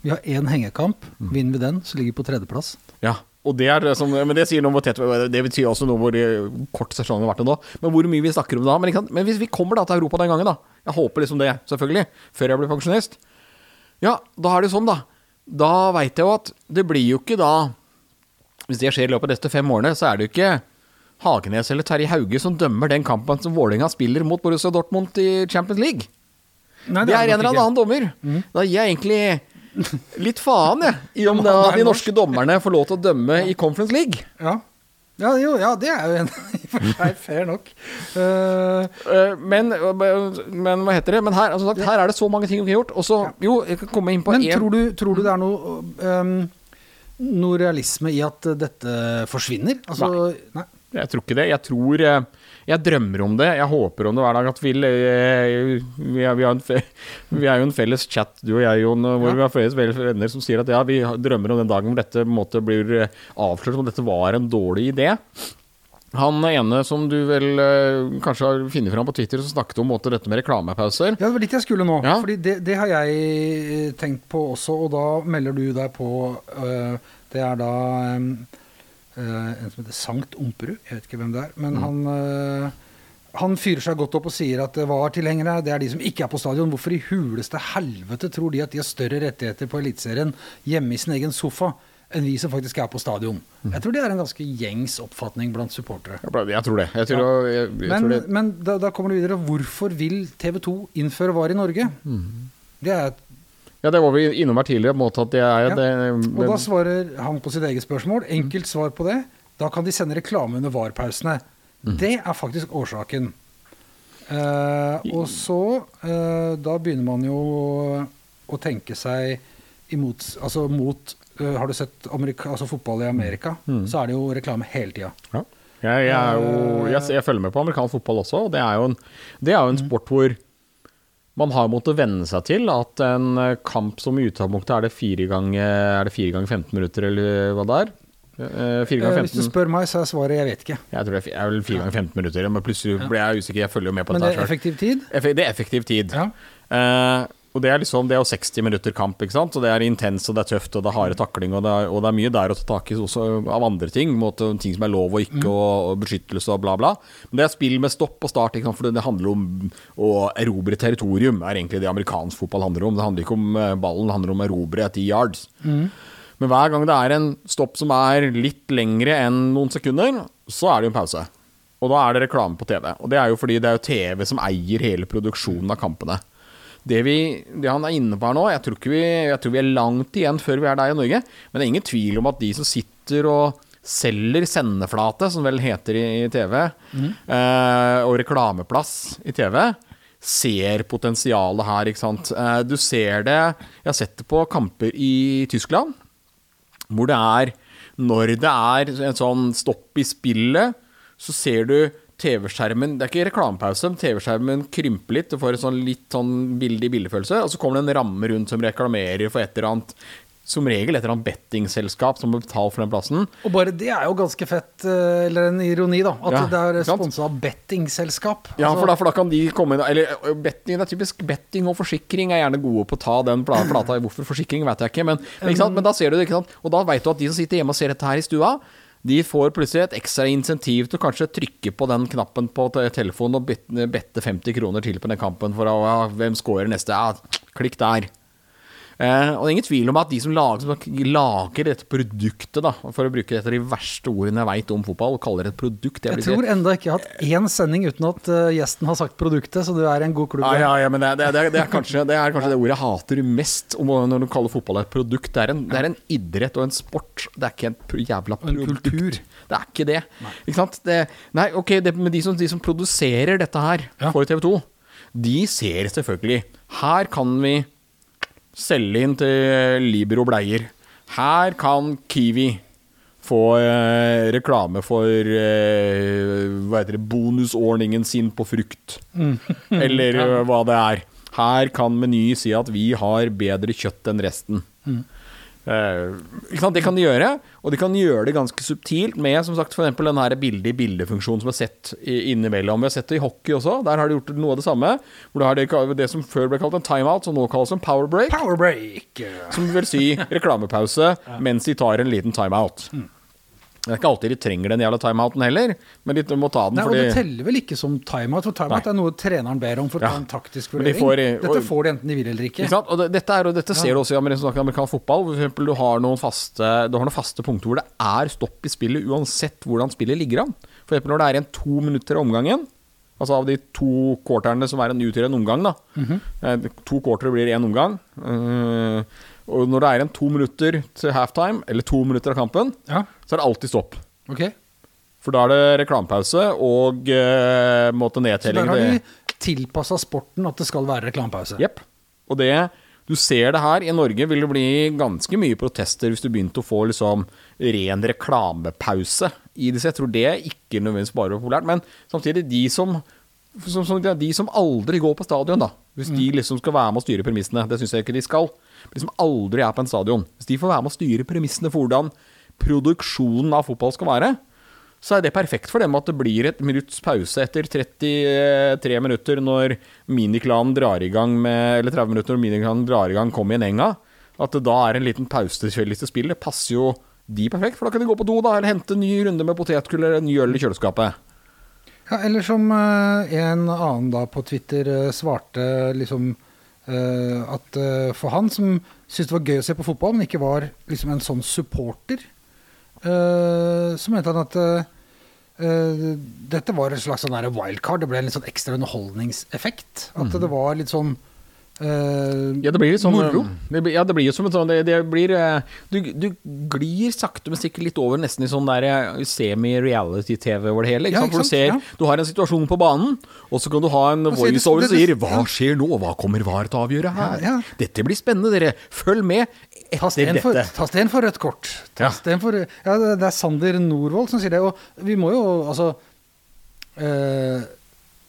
Vi har én hengekamp. Mm. Vinner vi den, så ligger vi på tredjeplass. Ja, og det er det som, men det sier noe om tett Det betyr også noe hvor eh, kort sesongen har vært nå. Men hvor mye vi snakker om da. Men, men hvis vi kommer da til Europa den gangen, da. Jeg håper liksom det, selvfølgelig. Før jeg blir pensjonist. Ja, da er det sånn, da. Da veit jeg jo at det blir jo ikke da Hvis det skjer i løpet av de neste fem årene, så er det jo ikke Hagenes eller Terje Hauge som dømmer den kampen som Vålerenga spiller mot Borussia Dortmund i Champions League. Nei, Det er en eller annen dommer. Da gir jeg egentlig litt faen, jeg, *laughs* i om da de norsk. norske dommerne får lov til å dømme i Conference League. Ja. Ja, jo, ja, det er jo en i for seg fair nok. Eh, Men, men hva heter det? Men her, altså, sagt, her er det så mange ting vi har gjort. Og så, jo, jeg kan komme inn på men en tror du, tror du det er noe um, Noe realisme i at dette forsvinner? Altså, nei. Jeg tror ikke det. Jeg tror eh, Jeg drømmer om det. Jeg håper om det hver dag at vi eh, Vi er, vi har en *laughs* jo en felles chat, du og jeg, Jon, hvor Ja. vi har felles venner som sier at ja, vi drømmer om den dagen hvor dette måte blir eh, avslørt om dette var en dårlig idé. Han ene som du vel kanskje har funnet fram på Twitter, som snakket om måte, dette med reklamepauser. Ja, det var dit jeg skulle nå. Ja. Fordi det, det har jeg tenkt på også, og da melder du deg på øh, Det er da øh, en som heter Sankt Omperud. Jeg vet ikke hvem det er. Men han øh, han fyrer seg godt opp og sier at VAR-tilhengere det er de som ikke er på stadion. Hvorfor i huleste helvete tror de at de har større rettigheter på Eliteserien hjemme i sin egen sofa enn vi som faktisk er på stadion. Jeg tror det er en ganske gjengs oppfatning blant supportere. Jeg tror det. Jeg tror, jeg, jeg Men, tror det. men da, da kommer det videre. Hvorfor vil TV 2 innføre VAR i Norge? Det er, Ja, det var vi innom her tidligere, måte at det er Ja. det, og da svarer han på sitt eget spørsmål. Enkelt svar på det. Da kan de sende reklame under VAR-pausene. Det er faktisk årsaken. Eh, og så eh, Da begynner man jo å tenke seg imot Altså mot uh, Har du sett Amerika, altså fotball i Amerika? Så er det jo reklame hele tida. Ja. Jeg, jeg, jeg, jeg følger med på amerikansk fotball også, og det er jo en, det er jo en sport hvor man har måttet venne seg til at en kamp som i utgangspunktet er det fire ganger Er det ganger 15 minutter, eller hva det er? Eh, Eh, hvis du spør meg, så er svaret jeg vet ikke. Jeg tror det er vel fire ganger 15 minutter, men plutselig ble jeg usikker. Jeg følger jo med på Men det er effektiv tid. Det er effektiv tid. Ja. Eh, og det er liksom Det er jo 60 minutter kamp, ikke sant. Og det er intens, og det er tøft, og det er harde takling, og det er, og det er mye der å ta tak i også av andre ting. Måte, ting som er lov og ikke, og, og beskyttelse og bla, bla. Men det er spill med stopp og start, for det, handler om å erobre territorium, er egentlig det amerikansk fotball handler om. Det handler ikke om eh, ballen, det handler om å erobre ti yards. Men hver gang det er en stopp som er litt lengre enn noen sekunder, så er det jo en pause. Og da er det reklame på TV. Og det er jo fordi det er jo TV som eier hele produksjonen av kampene. Det, vi, det han er inne på her nå, jeg tror, ikke vi, jeg tror vi er langt igjen før vi er der i Norge. Men det er ingen tvil om at de som sitter og selger sendeflate, som vel heter i, TV, eh, og reklameplass i TV, ser potensialet her, ikke sant. Eh, du ser det Jeg har sett det på kamper i Tyskland hvor det er Når det er en sånn stopp i spillet, så ser du TV-skjermen Det er ikke reklamepause, men TV-skjermen krymper litt. Du får en sånn litt sånn billig bildefølelse, og så kommer det en ramme rundt som reklamerer for et eller annet Som regel et eller annet bettingselskap som må betale for den plassen. Og bare det er jo ganske fett, eh, eller en ironi, da. At Ja, det er sponsa av bettingselskap. Ja, Altså, for da, for da kan de komme inn Eller betting, det er typisk betting og forsikring er gjerne gode på å ta den pla- plata. Hvorfor forsikring, vet jeg ikke, men, men, ikke men da ser du det, ikke sant. Og da veit du at de som sitter hjemme og ser dette her i stua, de får plutselig et ekstra insentiv til å kanskje trykke på den knappen på telefonen og bette 50 kroner til på den kampen for å, hvem scorer neste. Ja, klikk der. Eh, og det er ingen tvil om at de som lager, som lager dette produktet, da, for å bruke et av de verste ordene jeg veit om fotball, kaller det et produkt det Jeg tror enda ikke jeg har hatt én sending uten at eh, gjesten har sagt produktet, så du er en god klubb. Ja, ja, ja, men det, det, det, er- det, er kanskje, det er kanskje det ordet jeg hater mest om når du kaller fotball et produkt. Det er en, det er en idrett og en sport. Det er ikke en jævla produkt. en kultur. Det er ikke det. Ikke sant? Det, nei, ok, det, men de som, de som produserer dette her Ja. for TV 2, de ser selvfølgelig Her kan vi selge inn til Libero bleier. Her kan Kiwi få eh, reklame for eh, hva heter det, bonusordningen sin på frukt. *laughs* Eller eh, hva det er. Her kan Meny si at vi har bedre kjøtt enn resten. Eh, sant? Det kan de gjøre, og de kan gjøre det ganske subtilt med som sagt, for eksempel den her bilde-i-bilde-funksjonen som vi har sett innimellom. Vi har sett det i hockey også. Der har de gjort noe av det samme. Hvor det har det, det som før ble kalt en timeout, som nå kalles en power break. Power break! Som vil si reklamepause mens de tar en liten timeout. Det er ikke alltid de trenger den jævla timeouten heller, men de må ta den Nei, og det teller vel ikke som timeout, for timeout Nei. er noe treneren ber om for å ta en taktisk vurdering. de vurdering. og, Dette får de enten de vil eller ikke. Ikke sant? Og det, dette, er, og dette ser du også i amerikansk, amerikansk fotball. For eksempel, du har noen faste, du har noen faste punkter hvor det er stopp i spillet uansett hvordan spillet ligger an. For eksempel når det er igjen to minutter av omgangen. Altså av de to quarterne som er en, utgjør en omgang, da. Eh, To quartere blir én omgang. Eh, og når det er igjen to minutter til halftime, eller to minutter av kampen, Ja, så er det alltid stopp. Okay. For da er det reklamepause og uh, måte Så der har de tilpassa sporten at det skal være reklamepause. Jepp. Og det Du ser det her. I Norge vil det bli ganske mye protester hvis du begynte å få liksom ren reklamepause i disse. Jeg tror det er ikke nødvendigvis bare populært, men samtidig de som som, som, de som aldri går på stadion, da. Hvis de liksom skal være med å styre premissene. Det syns jeg ikke de skal. De som aldri er på en stadion. Hvis de får være med å styre premissene for hvordan produksjonen av fotball skal være, så er det perfekt for dem at det blir et minutts pause etter 33 minutter når miniklanen drar i gang med Eller 30 minutter når miniklanen drar i gang Kom igjen enga. At det da er en liten pause til spillet. Det passer jo de perfekt, for da kan de gå på do da, eller hente en ny runde med potetgull eller en ny øl i kjøleskapet. Ja, eller som eh, en annen da på Twitter eh, svarte liksom Eh, at for han som syntes det var gøy å se på fotball, men ikke var liksom en sånn supporter, så mente han at dette var et slags sånn wildcard. Det ble en litt sånn ekstra underholdningseffekt. At det var litt sånn eh, Ja, det blir litt sånn Moro. Det, blir- ja, det blir jo som en sånn Det, det blir eh, du, du glir sakte, men sikkert litt over nesten i sånn der eh, semi-reality-TV over det hele. Ikke Ja, sant? ikke sant? du ser Ja. Du har en situasjon på banen, og så kan du ha en er voiceover som sier 'Hva skjer nå? Hva kommer VAR til å avgjøre her?' Dette blir spennende, dere. Følg med etter for, dette. ta sten for rødt kort. Ta Ja. for, ja, det er Sander Norvold som sier det. Og vi må jo altså eh,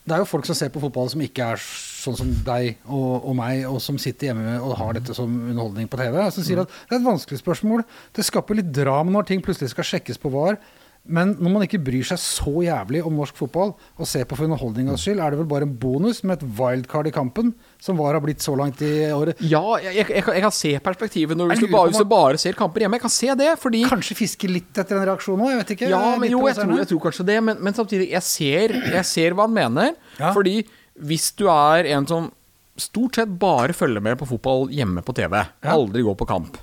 Det er jo folk som ser på fotball som ikke er sånn som deg og, og meg, og som sitter hjemme og har dette som underholdning på TV. Som sier at det er et vanskelig spørsmål. Det skaper litt drama når ting plutselig skal sjekkes på VAR. Men når man ikke bryr seg så jævlig om norsk fotball og ser på for underholdningas skyld, er det vel bare en bonus med et wildcard i kampen, som VAR har blitt så langt i året. Ja, jeg, jeg, jeg, kan- jeg kan se perspektivet når, hvis, du bare, hvis du bare ser kamper hjemme. Jeg kan se det, fordi Kanskje fiske litt etter en reaksjon òg, jeg vet ikke. Ja, men jo, jeg tror, jeg tror kanskje det, men, men samtidig, jeg ser, jeg ser hva han mener. Ja. Fordi hvis du er en som stort sett bare følger med på fotball hjemme på TV, Ja. aldri går på kamp,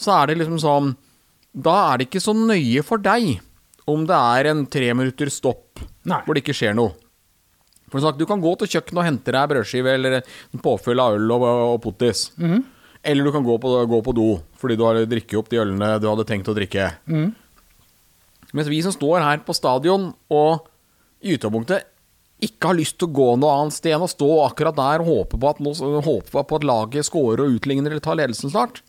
så er det liksom sånn Da er det ikke så nøye for deg om det er en tre minutter stopp Nei. hvor det ikke skjer noe. For sagt, Du kan gå til kjøkkenet og hente deg brødskive eller påfyll av øl og, og pottis. Mhm. Eller du kan gå på, gå på do fordi du har drikket opp de ølene du hadde tenkt å drikke. Mhm. Mens vi som står her på stadion og i utgangspunktet ikke har lyst til å gå noe annet sted enn å stå akkurat der og håpe på at, håpe på at laget scorer og utligner eller tar ledelsen snart.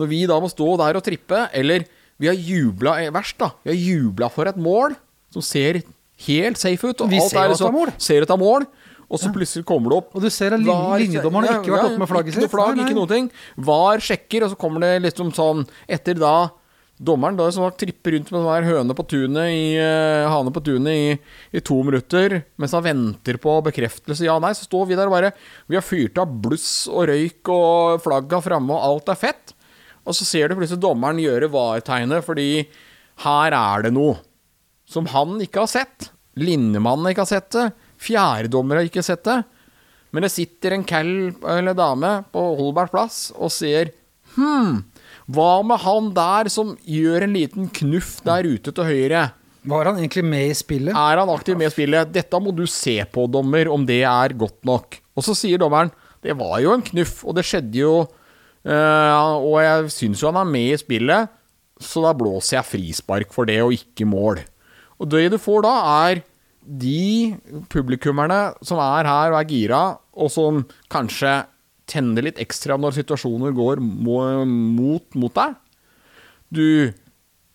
Når vi da må stå der og trippe, eller vi har jubla verst, da. Vi har jubla for et mål som ser helt safe ut. Og Vi alt ser er mål. Ser ut av mål. Og så plutselig kommer det opp Og du ser at linjedommeren har ikke vært oppe med flagget sitt. Ikke noe flagg, Nei, nei. ikke noe ting. VAR sjekker, og så kommer det liksom sånn Etter da Dommeren da som tripper rundt med den der høne på tunet i, uh, hane på tunet i, i to minutter mens han venter på bekreftelse. Ja, nei, så står vi der og bare Vi har fyrt av bluss og røyk og flagga framme, og alt er fett. Og så ser du plutselig dommeren gjøre VAR-tegnet, fordi her er det noe som han ikke har sett. Linnemannen ikke har sett det. Fjerdedommer har ikke sett det. Men det sitter en cal eller dame på Holberg plass og ser Hm, hva med han der som gjør en liten knuff der ute til høyre? Var han egentlig med i spillet? Er han aktiv med i spillet? Dette må du se på, dommer, om det er godt nok. Og så sier dommeren det var jo en knuff, og det skjedde jo eh, Og jeg syns jo han er med i spillet, så da blåser jeg frispark for det, og ikke mål. Og det du får da, er de publikummerne som er her og er gira, og som kanskje tenner litt ekstra når situasjoner går mot, mot deg. Du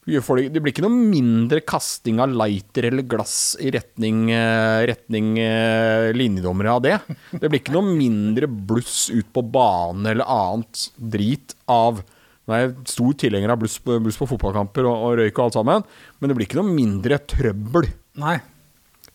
Det blir ikke noe mindre kasting av lighter eller glass i retning, eh, retning eh, linjedommere av det. Det blir ikke noe mindre bluss ut på banen eller annet drit av Nei, er stor tilhenger av bluss, på- bluss på fotballkamper og, og røyk og alt sammen, men det blir ikke noe mindre trøbbel Nei.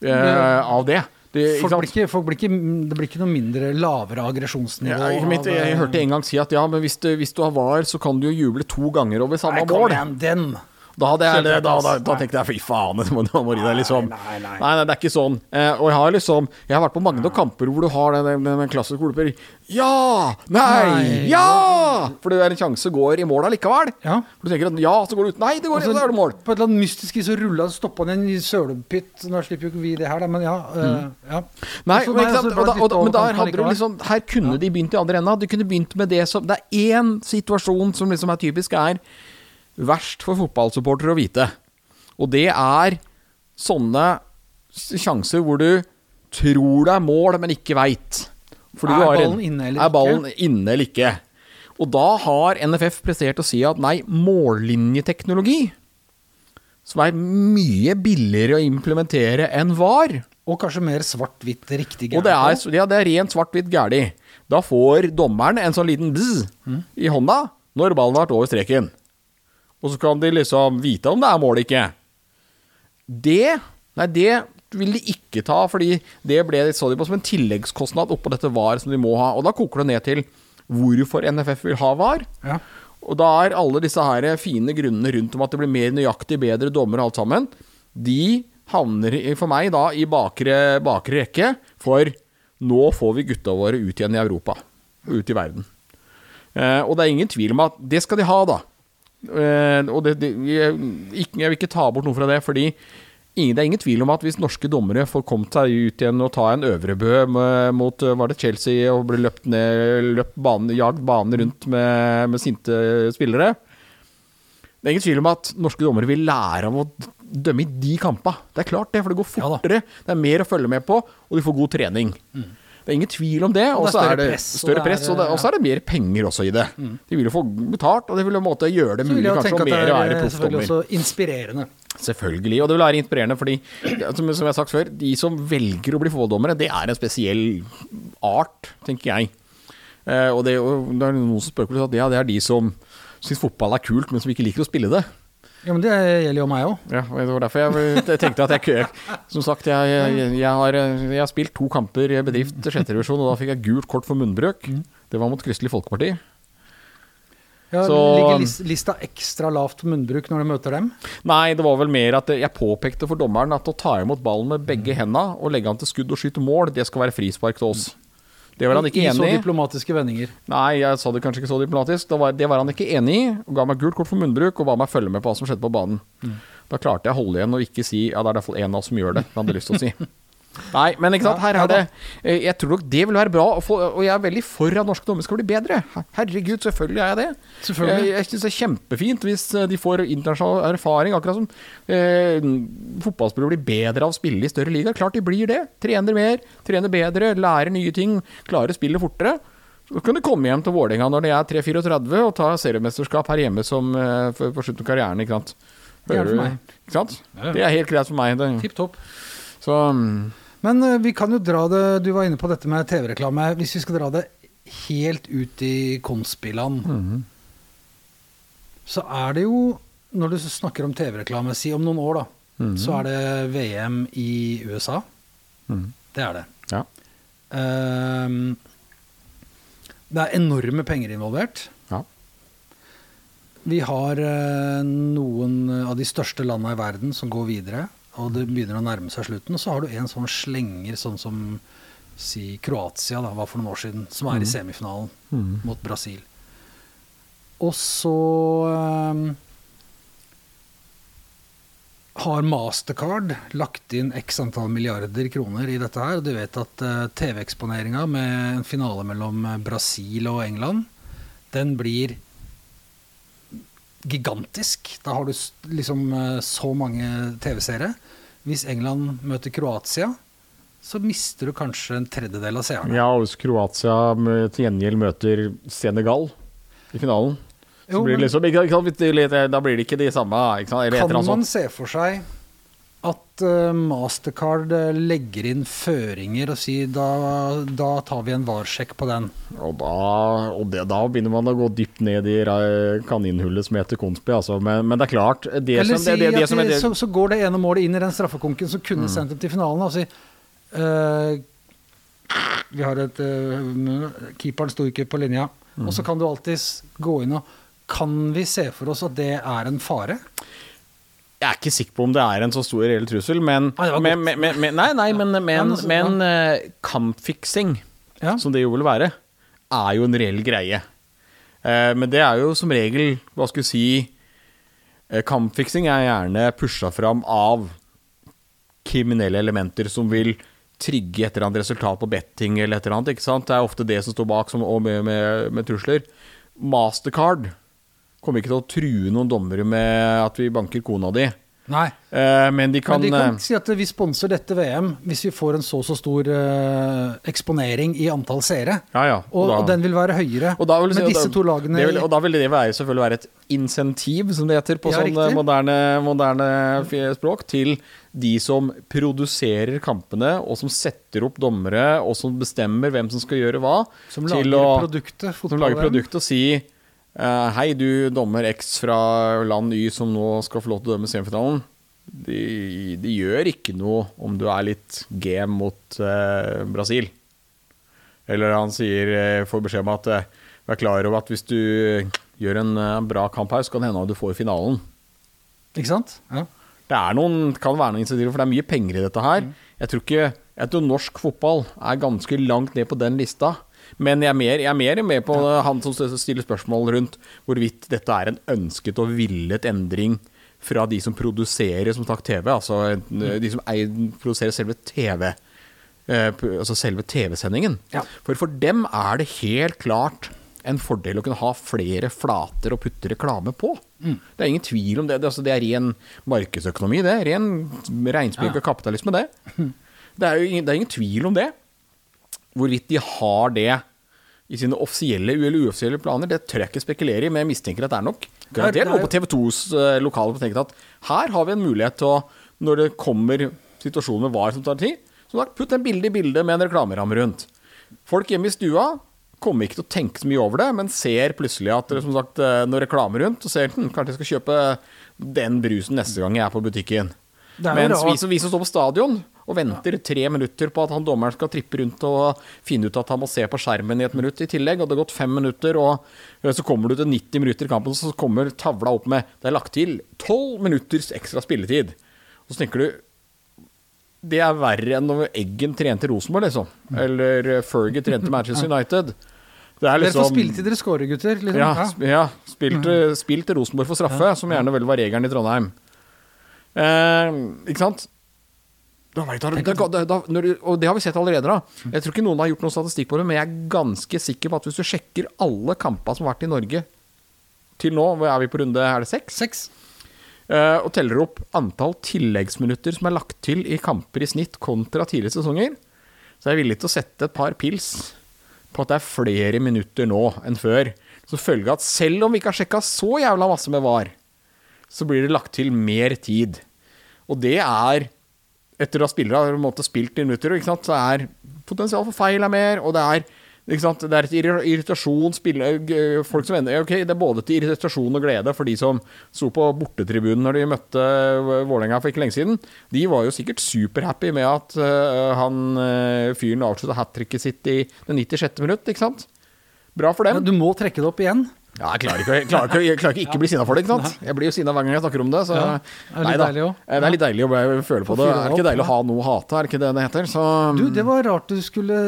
eh, av det. det Folk blir ikke, folk blir ikke, det blir ikke noe mindre lavere aggresjonsnivå. Ja, jeg, jeg, jeg, eh, hørte en gang si at ja, men hvis, det, hvis du har VAR, så kan du jo juble to ganger over samme Nei, kom mål. igjen, den! Da, hadde jeg, da, da, da tenkte jeg fy faen, *laughs* det må, du deg liksom Nei, nei, nei. det er ikke sånn. Eh, og jeg har liksom Jeg har vært på mange nok kamper hvor du har den, den, den klassiske ordeper Ja! Nei! Ja! For det er en sjanse går i mål allikevel. Ja. For du tenker at ja, så går det ut. Nei, det går Og så- så er det mål. På et eller annet mystisk vis så rulla stoppa han i sølepytt. Nå slipper jo ikke vi det her, da, men ja. eh, ja. Nei, men, og så sant? ble Og da, og, men der hadde du liksom Her kunne de begynt i andre enda. De kunne begynt med det som Det er én situasjon som liksom er typisk er verst for fotballsupportere å vite. Og det er sånne sjanser hvor du tror det er mål, men ikke veit. Er ballen inne eller er ballen inne eller ikke? Og da har NFF prestert å si at nei, mållinjeteknologi, som er mye billigere å implementere enn VAR Og kanskje mer svart-hvitt riktig gærent. det er, ja, det er rent svart-hvitt gærlig. Da får dommeren en sånn liten bzz i hånda når ballen har vært over streken. Og så kan de liksom vite om det er mål eller ikke. Det Nei, det vil de ikke ta, fordi det ble så de på som en tilleggskostnad oppå dette VAR som de må ha. Og da koker det ned til hvorfor NFF vil ha VAR. Ja. Og da er alle disse her fine grunnene rundt om at det blir mer nøyaktig, bedre dommer og alt sammen, de havner for meg da i bakre, bakre rekke, for nå får vi gutta våre ut igjen i Europa. ut i verden. Eh, og det er ingen tvil om at det skal de ha, da. Eh, og det, det, jeg, ikke, jeg vil ikke ta bort noe fra det, fordi ingen, det er ingen tvil om at hvis norske dommere får kommet seg ut igjen og ta en Øvrebø mot var det Chelsea og bli løpt ned, løpt banen, jagd banen rundt med, med sinte spillere Det er ingen tvil om at norske dommere vil lære av å dømme i de kampene. Det er klart det, for det går Ja fortere. det er mer å følge med på, og de får god trening. Det er ingen tvil om det. Og så er det større press, og så er det mer penger også i det. De vil jo få betalt, og det vil på en måte gjøre det mulig kanskje å mer være proffdommer. selvfølgelig også inspirerende. Selvfølgelig, og det vil være inspirerende fordi, som, som jeg har sagt før, de som velger å bli fotballdommere, det er en spesiell art, tenker jeg. Eh, og det, og det er noen som spør på det, at ja, det er de som syns fotball er kult, men som ikke liker å spille det. Ja, men det gjelder jo meg òg. Ja, det var derfor jeg, tenkte at jeg kø- Som sagt, jeg, jeg, jeg, har, jeg har spilt to kamper i bedrift sjette divisjon, og da fikk jeg gult kort for munnbrøk. Det var mot Kristelig Folkeparti. Ja, Så- ligger lista ekstra lavt på munnbruk når du møter dem? Nei, det var vel mer at jeg påpekte for dommeren at å ta imot ballen med begge henda og legge han til skudd og skyte mål, det skal være frispark til oss. Det var han ikke enig I så diplomatiske vendinger. Nei, jeg sa det kanskje ikke så diplomatisk. Det var, det var han ikke enig i, og ga meg gult kort for munnbruk og ba meg følge med på hva som skjedde på banen. Da klarte jeg å holde igjen og ikke si ja, det er i hvert fall en av oss som gjør det. Det hadde jeg lyst til å si. *laughs* Nei, men ikke sant, her er det eh, Jeg tror nok det vil være bra, og jeg er veldig for at norske dommere skal bli bedre. Herregud, selvfølgelig er jeg det. Selvfølgelig. Jeg, jeg syns det er kjempefint hvis eh, de får internasjonal erfaring, akkurat som eh, fotballspillere blir bedre av å spille i større liga. Klart de blir det. Trener mer, trener bedre, lærer nye ting, klarer spillet fortere. Så kan de komme hjem til Vålerenga når de er 3-34 og ta seriemesterskap her hjemme som eh, for- på slutten av karrieren. Ikke sant? Det er det for meg. Ikke sant? Det er helt greit for meg. Tipp topp. Så mm, Men eh, vi kan jo dra det Du var inne på dette med TV-reklame. Hvis vi skal dra det helt ut i konstspillene, -hmm. så er det jo Når du snakker om TV-reklame, si om noen år, da, Mhm. så er det VM i USA. Mm. Det er det. ja. Um, det er enorme penger involvert. ja. Vi har uh, noen av de største landene i verden som går videre, og det begynner å nærme seg slutten. Og så har du en sånn slenger, sånn som si Kroatia da, var for noen år siden, som er i semifinalen mm. mot Brasil. Og så um, har Mastercard lagt inn x antall milliarder kroner i dette her. Du vet at uh, TV-eksponeringa med en finale mellom eh, Brasil og England, den blir gigantisk. Da har du liksom eh, så mange TV-seere. Hvis England møter Kroatia, så mister du kanskje en tredjedel av seerne. ja, og hvis Kroatia til gjengjeld møter Senegal i finalen så Jo, blir det liksom, Da blir det ikke de samme. Ikke? Eller Kan eller man se for seg at eh, Mastercard eh, legger inn føringer og sier da, da tar vi en varsjekk på den? Og, da, og det, da begynner man å gå dypt ned i eh, kaninhullet som heter Konspi, altså. Men, men det er klart det Eller som, si det, det, som er det, så, så går det ene målet inn i den straffekonken som kunne sendt dem til finalen. Og si, uh, vi har et uh, Keeperen sto ikke på linja. Og så kan du alltids gå inn og Kan vi se for oss at det er en fare? Jeg er ikke sikker på om det er en så stor reell trussel, men, Nei, Nei, nei, men, men, men men eh, kampfiksing, Ja. som det jo vil være, er jo en reell greie. Uh, men det er jo som regel, hva skal vi si eh, Kampfiksing er gjerne pusha fram av kriminelle elementer som vil trigge et eller annet resultat på betting eller et eller annet. ikke sant? Det er ofte det som står bak, som, og med, med, med trusler. Mastercard kommer ikke til å true noen dommere med at vi banker kona di. Nei. Eh, men de kan, Men de kan eh, si at vi sponser dette VM hvis vi får en så så stor eh, eksponering i antall seere. Ja, ja. Og, og, og den vil være høyere. og da vil med disse da- to lagene vil, Og da vil det være, selvfølgelig være et insentiv, som det heter på Ja, sånn eh, moderne, moderne språk, til de som produserer kampene, og som setter opp dommere, og som bestemmer hvem som skal gjøre hva. som til lager å- produktet. som lager produktet og si Hei, du dommer X fra land Y som nå skal få lov til å dømme semifinalen. Det de gjør ikke noe om du er litt game mot eh, Brasil. Eller han sier, eh, får beskjed om at eh, vær klar over at hvis du gjør en eh, bra kamp her, så kan det hende at du får finalen. Ikke sant? Ja. Det er noen, kan være noen initiativer, for det er mye penger i dette her. Jeg tror ikke jeg tror norsk fotball er ganske langt ned på den lista. Men jeg er mer, jeg er mer med på han som stiller spørsmål rundt hvorvidt dette er en ønsket og villet endring fra de som produserer som sagt TV, altså eh, de som eier, produserer selve TV. eh, Altså selve TV-sendingen. Ja. For for dem er det helt klart en fordel å kunne ha flere flater å putte reklame på. Det er ingen tvil om det. Det, altså, det er ren markedsøkonomi, det. Ren reinspikka kapitalisme, det. Det er jo ingen, det er ingen tvil om det. Hvorvidt de har det i sine offisielle eller uoffisielle planer, det tør jeg ikke spekulere i, men jeg mistenker at det er nok. Er- Garantert er noe på TV 2s lokale som tenker at her har vi en mulighet til å, når det kommer situasjoner med VAR som tar tid, som sagt, putt en bilde i bildet med en reklameramme rundt. Folk hjemme i stua kommer ikke til å tenke så mye over det, men ser plutselig at det som sagt når reklame rundt, og ser hm, kanskje jeg skal kjøpe den brusen neste gang jeg er på butikken. Er Mens vi som, vi som står på stadion og venter tre minutter på at han dommeren skal trippe rundt og finne ut at han må se på skjermen i et minutt i tillegg, og det har gått fem minutter, og eh, så kommer du til 90 minutter i kampen, og så kommer tavla opp med Det er lagt til 12 minutters ekstra spilletid. Og så tenker du det er verre enn når Eggen trente Rosenborg, liksom. Eller eh, Fergie trente Manchester United. Det er Dere får liksom spille til dere scorer, gutter. Liksom. ja, Ja. sp- ja til- spilt til Rosenborg for straffe, som gjerne vel var regelen i Trondheim. Eh, ikke sant? Da vet du, da, da, da, når og det har vi sett allerede. da Jeg tror ikke noen har gjort noen statistikk på det, men jeg er ganske sikker på at hvis du sjekker alle kampene som har vært i Norge til nå, hvor er vi på runde er det seks? Seks. Uh, og teller opp antall tilleggsminutter som er lagt til i kamper i snitt kontra tidligere sesonger, så er jeg villig til å sette et par pils på at det er flere minutter nå enn før. Så følge at selv om vi ikke har sjekka så jævla masse med VAR, så blir det lagt til mer tid. Og det er Etter at spillere har måte spilt i minutter, ikke sant, så er potensial for feil er mer, og det er ikke sant? Det er et irritasjon spille, Folk som ender Ok, det er både til irritasjon og glede for de som sto på bortetribunen når de møtte eh, Vålerenga for ikke lenge siden. De var jo sikkert superhappy med at uh, han eh, fyren avslutta hat tricket sitt i det 96. minutt, ikke sant? Bra for dem. Men du må trekke det opp igjen. Ja, jeg klarer ikke, jeg klarer ikke, jeg klarer ikke ikke bli sinna for det. ikke sant? Jeg blir jo sinna hver gang jeg snakker om det. Så, Ja, det er litt Nei deilig også. Eh, Det er litt deilig å føle på det. Er det ikke deilig å ha noe å hate, er det ikke det det heter? Så Du, det var rart du skulle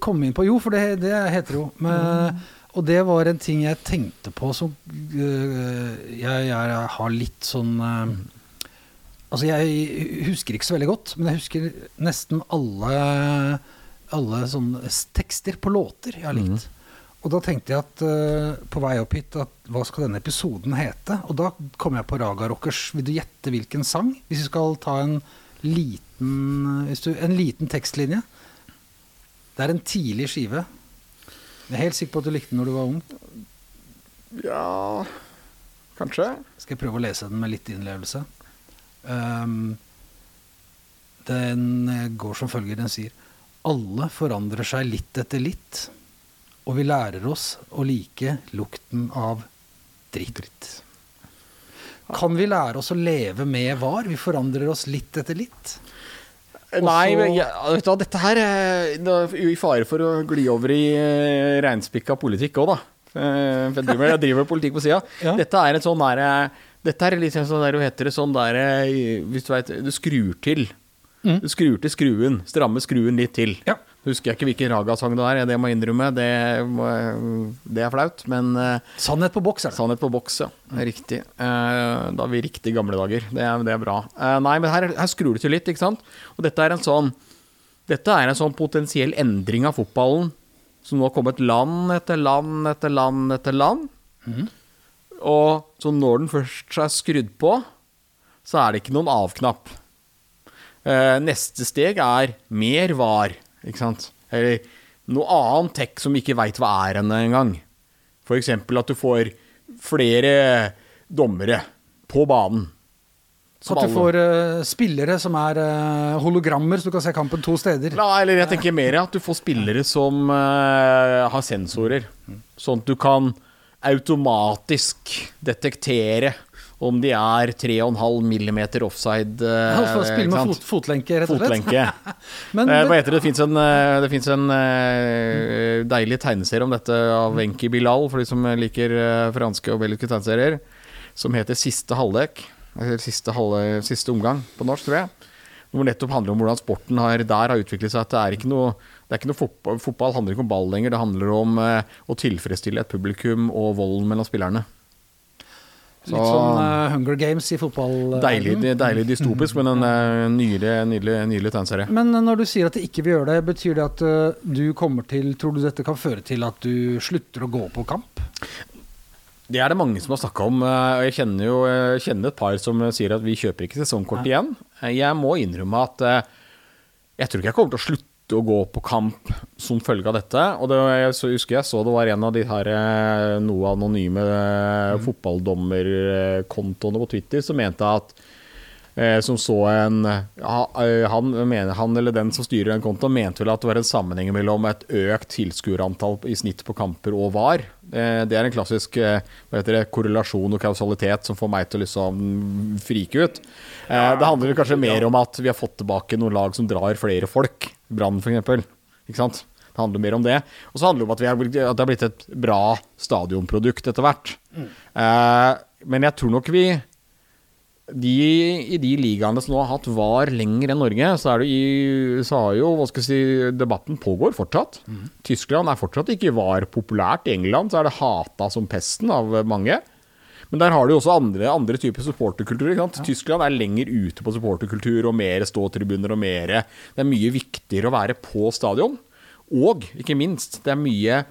komme inn på Jo, for det, det heter jo. Men, og det var en ting jeg tenkte på som øh, jeg, jeg har litt sånn øh, Altså, jeg husker ikke så veldig godt, men jeg husker nesten alle, alle sånne tekster på låter jeg har likt. Og da tenkte jeg at uh, på vei opp hit at hva skal denne episoden hete? Og da kom jeg på Raga Rockers. Vil du gjette hvilken sang? Hvis vi skal ta en liten, hvis du, en liten tekstlinje. Det er en tidlig skive. Jeg er helt sikker på at du likte den når du var ung. Ja Kanskje. Skal jeg prøve å lese den med litt innlevelse. Um, den eh, går som følger. Den sier Alle forandrer seg litt etter litt, og vi lærer oss å like lukten av dritt. Kan vi lære oss å leve med var? Vi forandrer oss litt etter litt. Nei, men ja, vet du hva, dette her er det er i fare for å gli over i uh, reinspikka politikk òg, da. Eh, for Jeg driver, jeg driver politikk på sida. Ja. Dette er et sånn derre Dette er litt sånn der, hva heter det, sånn der Hvis du veit Du skrur til. Mm. Du skrur til skruen. Strammer skruen litt til. Ja. Husker jeg ikke hvilken Raga-sang det er, det må jeg innrømme. Det, det er flaut. Men eh, Sannhet på boks er det. Sannhet på boks, ja. Er Riktig. Eh, da er vi riktig gamle dager. Det er, det er bra. Eh, nei, men her, her skrur det til litt, ikke sant. Og dette er en sånn Dette er en sånn potensiell endring av fotballen som nå har kommet land etter land etter land etter land. Og så når den først er skrudd på, så er det ikke noen av-knapp. Eh, neste steg er mer var, ikke sant. Eller noe annet tech som vi ikke veit hva er ennå engang. F.eks. at du får flere dommere på banen. At du får uh, spillere som er uh, hologrammer, så du kan se kampen to steder. Nei, eller jeg tenker mer at du får spillere som uh, har sensorer. Sånn at du kan automatisk detektere om de er 3,5 millimeter offside. eh, får spille med fot, fotlenke, rett og slett. Fotlenke. *laughs* Men Eh, hva heter det? Det fins en, eh, det finnes en eh, deilig tegneserie om dette av Wenche Bilal, for de som liker eh, franske og belgiske tegneserier, som heter Siste halvdekk'. Eller siste, halve, siste omgang på norsk, tror jeg. Hvor nettopp handler om hvordan sporten har, der har utviklet seg. At det er ikke noe Det er ikke noe fotball, fotball handler ikke om ball lenger, det handler om eh, å tilfredsstille et publikum og volden mellom spillerne. Litt sånn uh, Hunger Games i fotball. Deilig, deilig dystopisk, men en uh, nydelig, nydelig, nydelig tegneserie. Men eh, når du sier at det ikke vil gjøre det, betyr det at uh, du kommer til Tror du dette kan føre til at du slutter å gå på kamp? Det er det mange som har snakka om. eh, Jeg kjenner jo jeg kjenner et par som sier at vi kjøper ikke sesongkort igjen. Eh, Jeg må innrømme at eh, jeg tror ikke jeg kommer til å slutte å gå på kamp som følge av dette. Og det, jeg husker jeg så det var en av de her eh, noe anonyme mm. fotballdommerkontoene på Twitter som mente at eh, som så en eh, han, mener, han eller den som styrer den kontoen, mente vel at det var en sammenheng mellom et økt tilskuerantall i snitt på kamper og VAR. Eh, det er en klassisk eh, det, korrelasjon og kausalitet som får meg til å liksom frike ut. Eh, det handler kanskje mer om at vi har fått tilbake noen lag som drar flere folk. Brann, f.eks. Ikke sant? Det handler mer om det. Og så handler det om at, vi har, at det har blitt et bra stadionprodukt etter hvert. Eh, men jeg tror nok vi de, I de ligaene som nå har hatt VAR lenger enn Norge, så, er det i, så har jo hva skal jeg si, debatten pågår fortsatt. Tyskland er fortsatt ikke VAR populært. I England så er det hata som pesten av mange. Men der har du også andre, andre typer supporterkultur. Ja. Tyskland er lenger ute på supporterkultur og mer ståtribuner og mer Det er mye viktigere å være på stadion. Og ikke minst, det er mye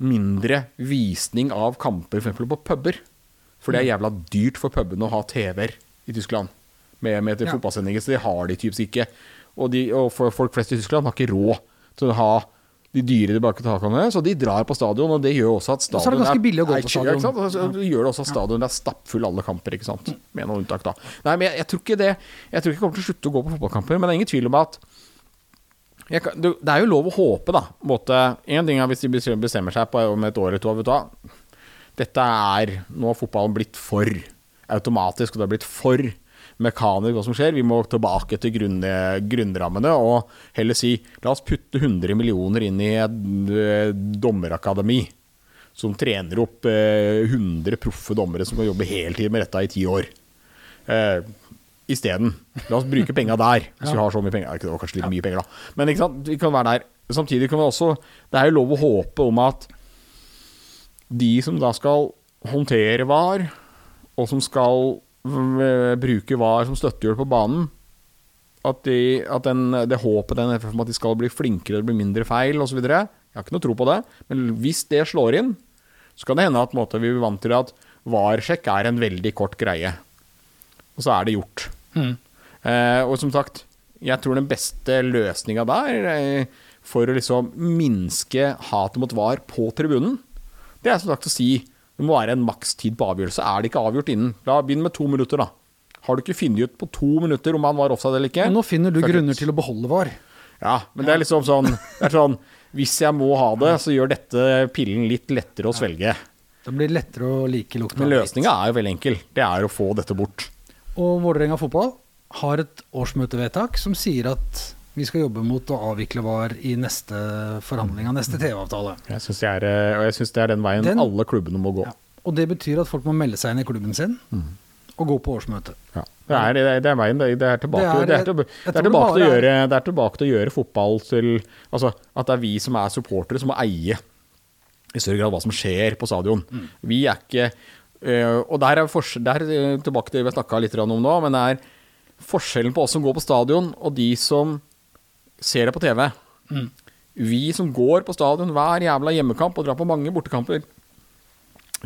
mindre visning av kamper f.eks. på puber. For det er jævla dyrt for pubene å ha TV-er i Tyskland med, med Ja. fotballsendinger, så det har de typisk ikke. Og, de, og folk flest i Tyskland har ikke råd til å ha de dyre tilbake til takene, så de drar på stadion, og det gjør også at så er det stadion billig å gå på stadion. Ikke sant? Det gjør det også at stadion er stappfull alle kamper, ikke sant. Med noen unntak, da. Nei, men jeg, jeg tror ikke det Jeg tror ikke jeg kommer til å slutte å gå på fotballkamper, men det er ingen tvil om at kan, det er jo lov å håpe, da. Måte, en ting er hvis de bestemmer seg på om et år eller to vet du hva, Dette er Nå har fotballen blitt for automatisk, og det har blitt for mekanisk hva som skjer. Vi må tilbake til grunn, grunnrammene og heller si la oss putte 100 millioner inn i et eh, dommerakademi. Som trener opp eh, 100 proffe dommere som kan jobbe heltid med dette i ti år. Eh, Isteden. La oss bruke penga der, hvis vi har så mye penger. Det var kanskje litt mye penger, da. Men ikke sant? vi kan være der. Samtidig kan vi også Det er jo lov å håpe om at de som da skal håndtere VAR, og som skal bruke VAR som støttehjul på banen, at, de, at den, det håpet den er om at de skal bli flinkere, det blir mindre feil osv. Jeg har ikke noe tro på det, men hvis det slår inn, så kan det hende at måte, vi blir vant til at VAR-sjekk er en veldig kort greie. Og så er det gjort. Eh, og som sagt, jeg tror den beste løsninga der eh, for å liksom minske hatet mot VAR på tribunen, det er som sagt å si det må være en makstid på avgjørelse. Er det ikke avgjort innen La Begynn med to minutter, da. Har du ikke funnet ut på to minutter om han var offside eller ikke? Men nå finner du grunner til å beholde VAR. Ja, men det er liksom sånn, det er sånn Hvis jeg må ha det, så gjør dette pillen litt lettere å svelge. Det blir lettere å like lukta. Men løsninga er jo veldig enkel. Det er å få dette bort. Og Vålerenga fotball har et årsmøtevedtak som sier at vi skal jobbe mot å avvikle VAR i neste forhandling av neste TV-avtale. Jeg syns det, eh, og jeg synes det er den veien Den- alle klubbene må gå. Ja. Og det betyr at folk må melde seg inn i klubben sin og gå på årsmøte. Ja. Det, er, det, er, det er veien. Det er, tilbake, til- å gjøre, er fotball til Altså at det er vi som er supportere, som må eie i større grad hva som skjer på stadion. Mm. Vi er ikke øh, Og der er, forskjell, der øh, tilbake til det vi har snakka litt om nå, men det er forskjellen på oss som går på stadion, og de som ser det på TV. Mm. Vi som går på stadion hver jævla hjemmekamp og drar på mange bortekamper,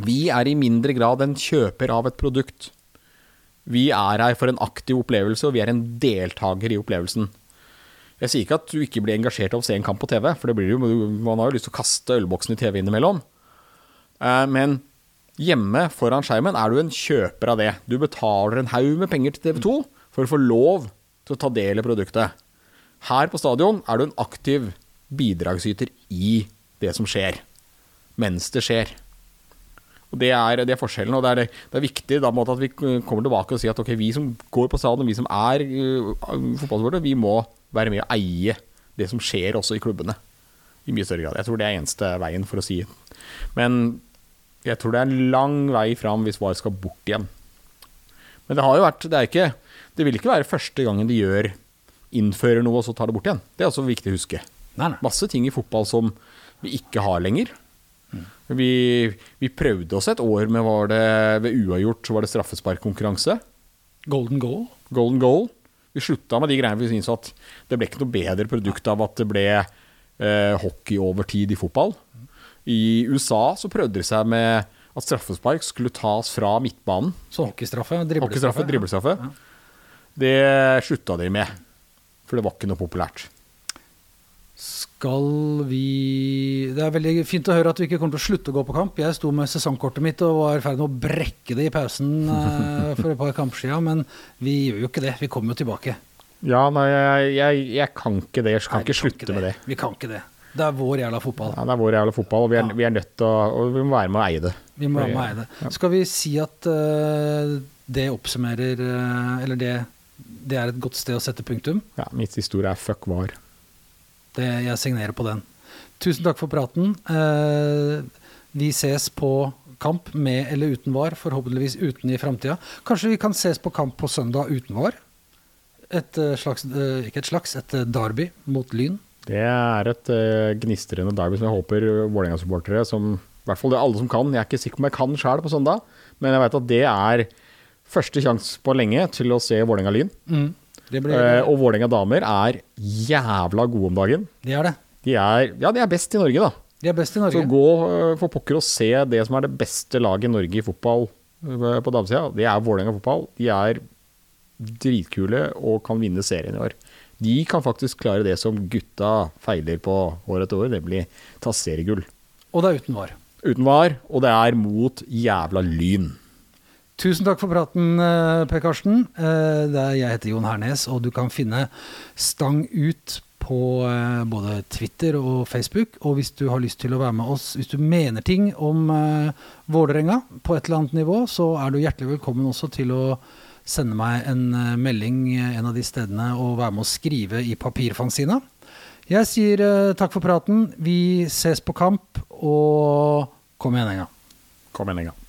vi er i mindre grad en kjøper av et produkt. Vi er her for en aktiv opplevelse, og vi er en deltaker i opplevelsen. Jeg sier ikke at du ikke blir engasjert av å se en kamp på TV, for det blir jo, man har jo lyst til å kaste ølboksen i TV innimellom. Eh, Men hjemme foran skjermen er du en kjøper av det. Du betaler en haug med penger til TV 2 for å få lov til å ta del i produktet. Her på stadion er du en aktiv bidragsyter i det som skjer, mens det skjer. Og Det er, det er forskjellen, og det er, det, er viktig da, at vi kommer tilbake og sier at ok, vi som går på stadion, vi som er uh, fotballsportere, vi må være med og eie det som skjer også i klubbene. I mye større grad. Jeg tror det er eneste veien for å si Men jeg tror det er en lang vei fram hvis VAR skal bort igjen. Men det har jo vært Det, er ikke, det vil ikke være første gangen de gjør innfører noe og så tar det bort igjen. Det er også viktig å huske. Nei, nei. Masse ting i fotball som vi ikke har lenger. Vi, vi prøvde oss et år med var det ved uavgjort så var det straffesparkkonkurranse. Golden goal. Golden goal. Vi slutta med de greiene vi syntes at det ble ikke noe bedre produkt av at det ble eh, hockeyovertid i fotball. I USA så prøvde de seg med at straffespark skulle tas fra midtbanen. Så hockeystraffe. Hockeystraffe, Driblestraffe. Ja. Det slutta de med, for det var ikke noe populært. Skal vi Det er veldig fint å høre at du ikke kommer til å slutte å gå på kamp. Jeg sto med sesongkortet mitt og var i ferd med å brekke det i pausen eh, for et par kamper siden, men vi gjør jo ikke det. Vi kommer jo tilbake. Ja, nei, jeg, jeg, jeg kan ikke det. Jeg kan Nei, ikke slutte med det. Vi kan ikke det. Det er vår jævla fotball. Ja, det er vår jævla fotball, og vi er, Ja. vi er nødt til å og vi må være med å eie det. Vi må være med å eie det. Skal vi si at uh, det oppsummerer uh, Eller det, det er et godt sted å sette punktum? Ja, mitt siste ord er fuck var. Det, jeg signerer på den. Tusen takk for praten. Eh, vi ses på kamp med eller uten VAR, forhåpentligvis uten i framtida. Kanskje vi kan ses på kamp på søndag uten VAR? Et eh, slags, eh, ikke et slags, et derby mot Lyn. Det er et gnistrende derby som jeg håper Vålerenga-supportere som I hvert fall det er alle som kan. Jeg er ikke sikker på om jeg kan sjøl på søndag, men jeg vet at det er første sjanse på lenge til å se Vålerenga-Lyn. Blir Eh, og Vålerenga damer er jævla gode om dagen. De er det. De er, ja, de er best i Norge, da. De er best i Norge. Så gå uh, for pokker og se det som er det beste laget i Norge i fotball eh, på damesida. Det er Vålerenga fotball. De er dritkule og kan vinne serien i år. De kan faktisk klare det som gutta feiler på år etter år, nemlig ta seriegull. Og det er uten VAR. Uten var, og det er mot jævla Lyn. Tusen takk for praten, eh, Per Karsten. Eh, jeg heter Jon Hernes, og du kan finne Stang ut på eh, både Twitter og Facebook. Og hvis du har lyst til å være med oss, hvis du mener ting om Vålerenga på et eller annet nivå, så er du hjertelig velkommen også til å sende meg en melding en av de stedene og være med å skrive i papirfanzina. Jeg sier takk for praten. Vi ses på kamp, og kom igjen en gang. Kom igjen en gang.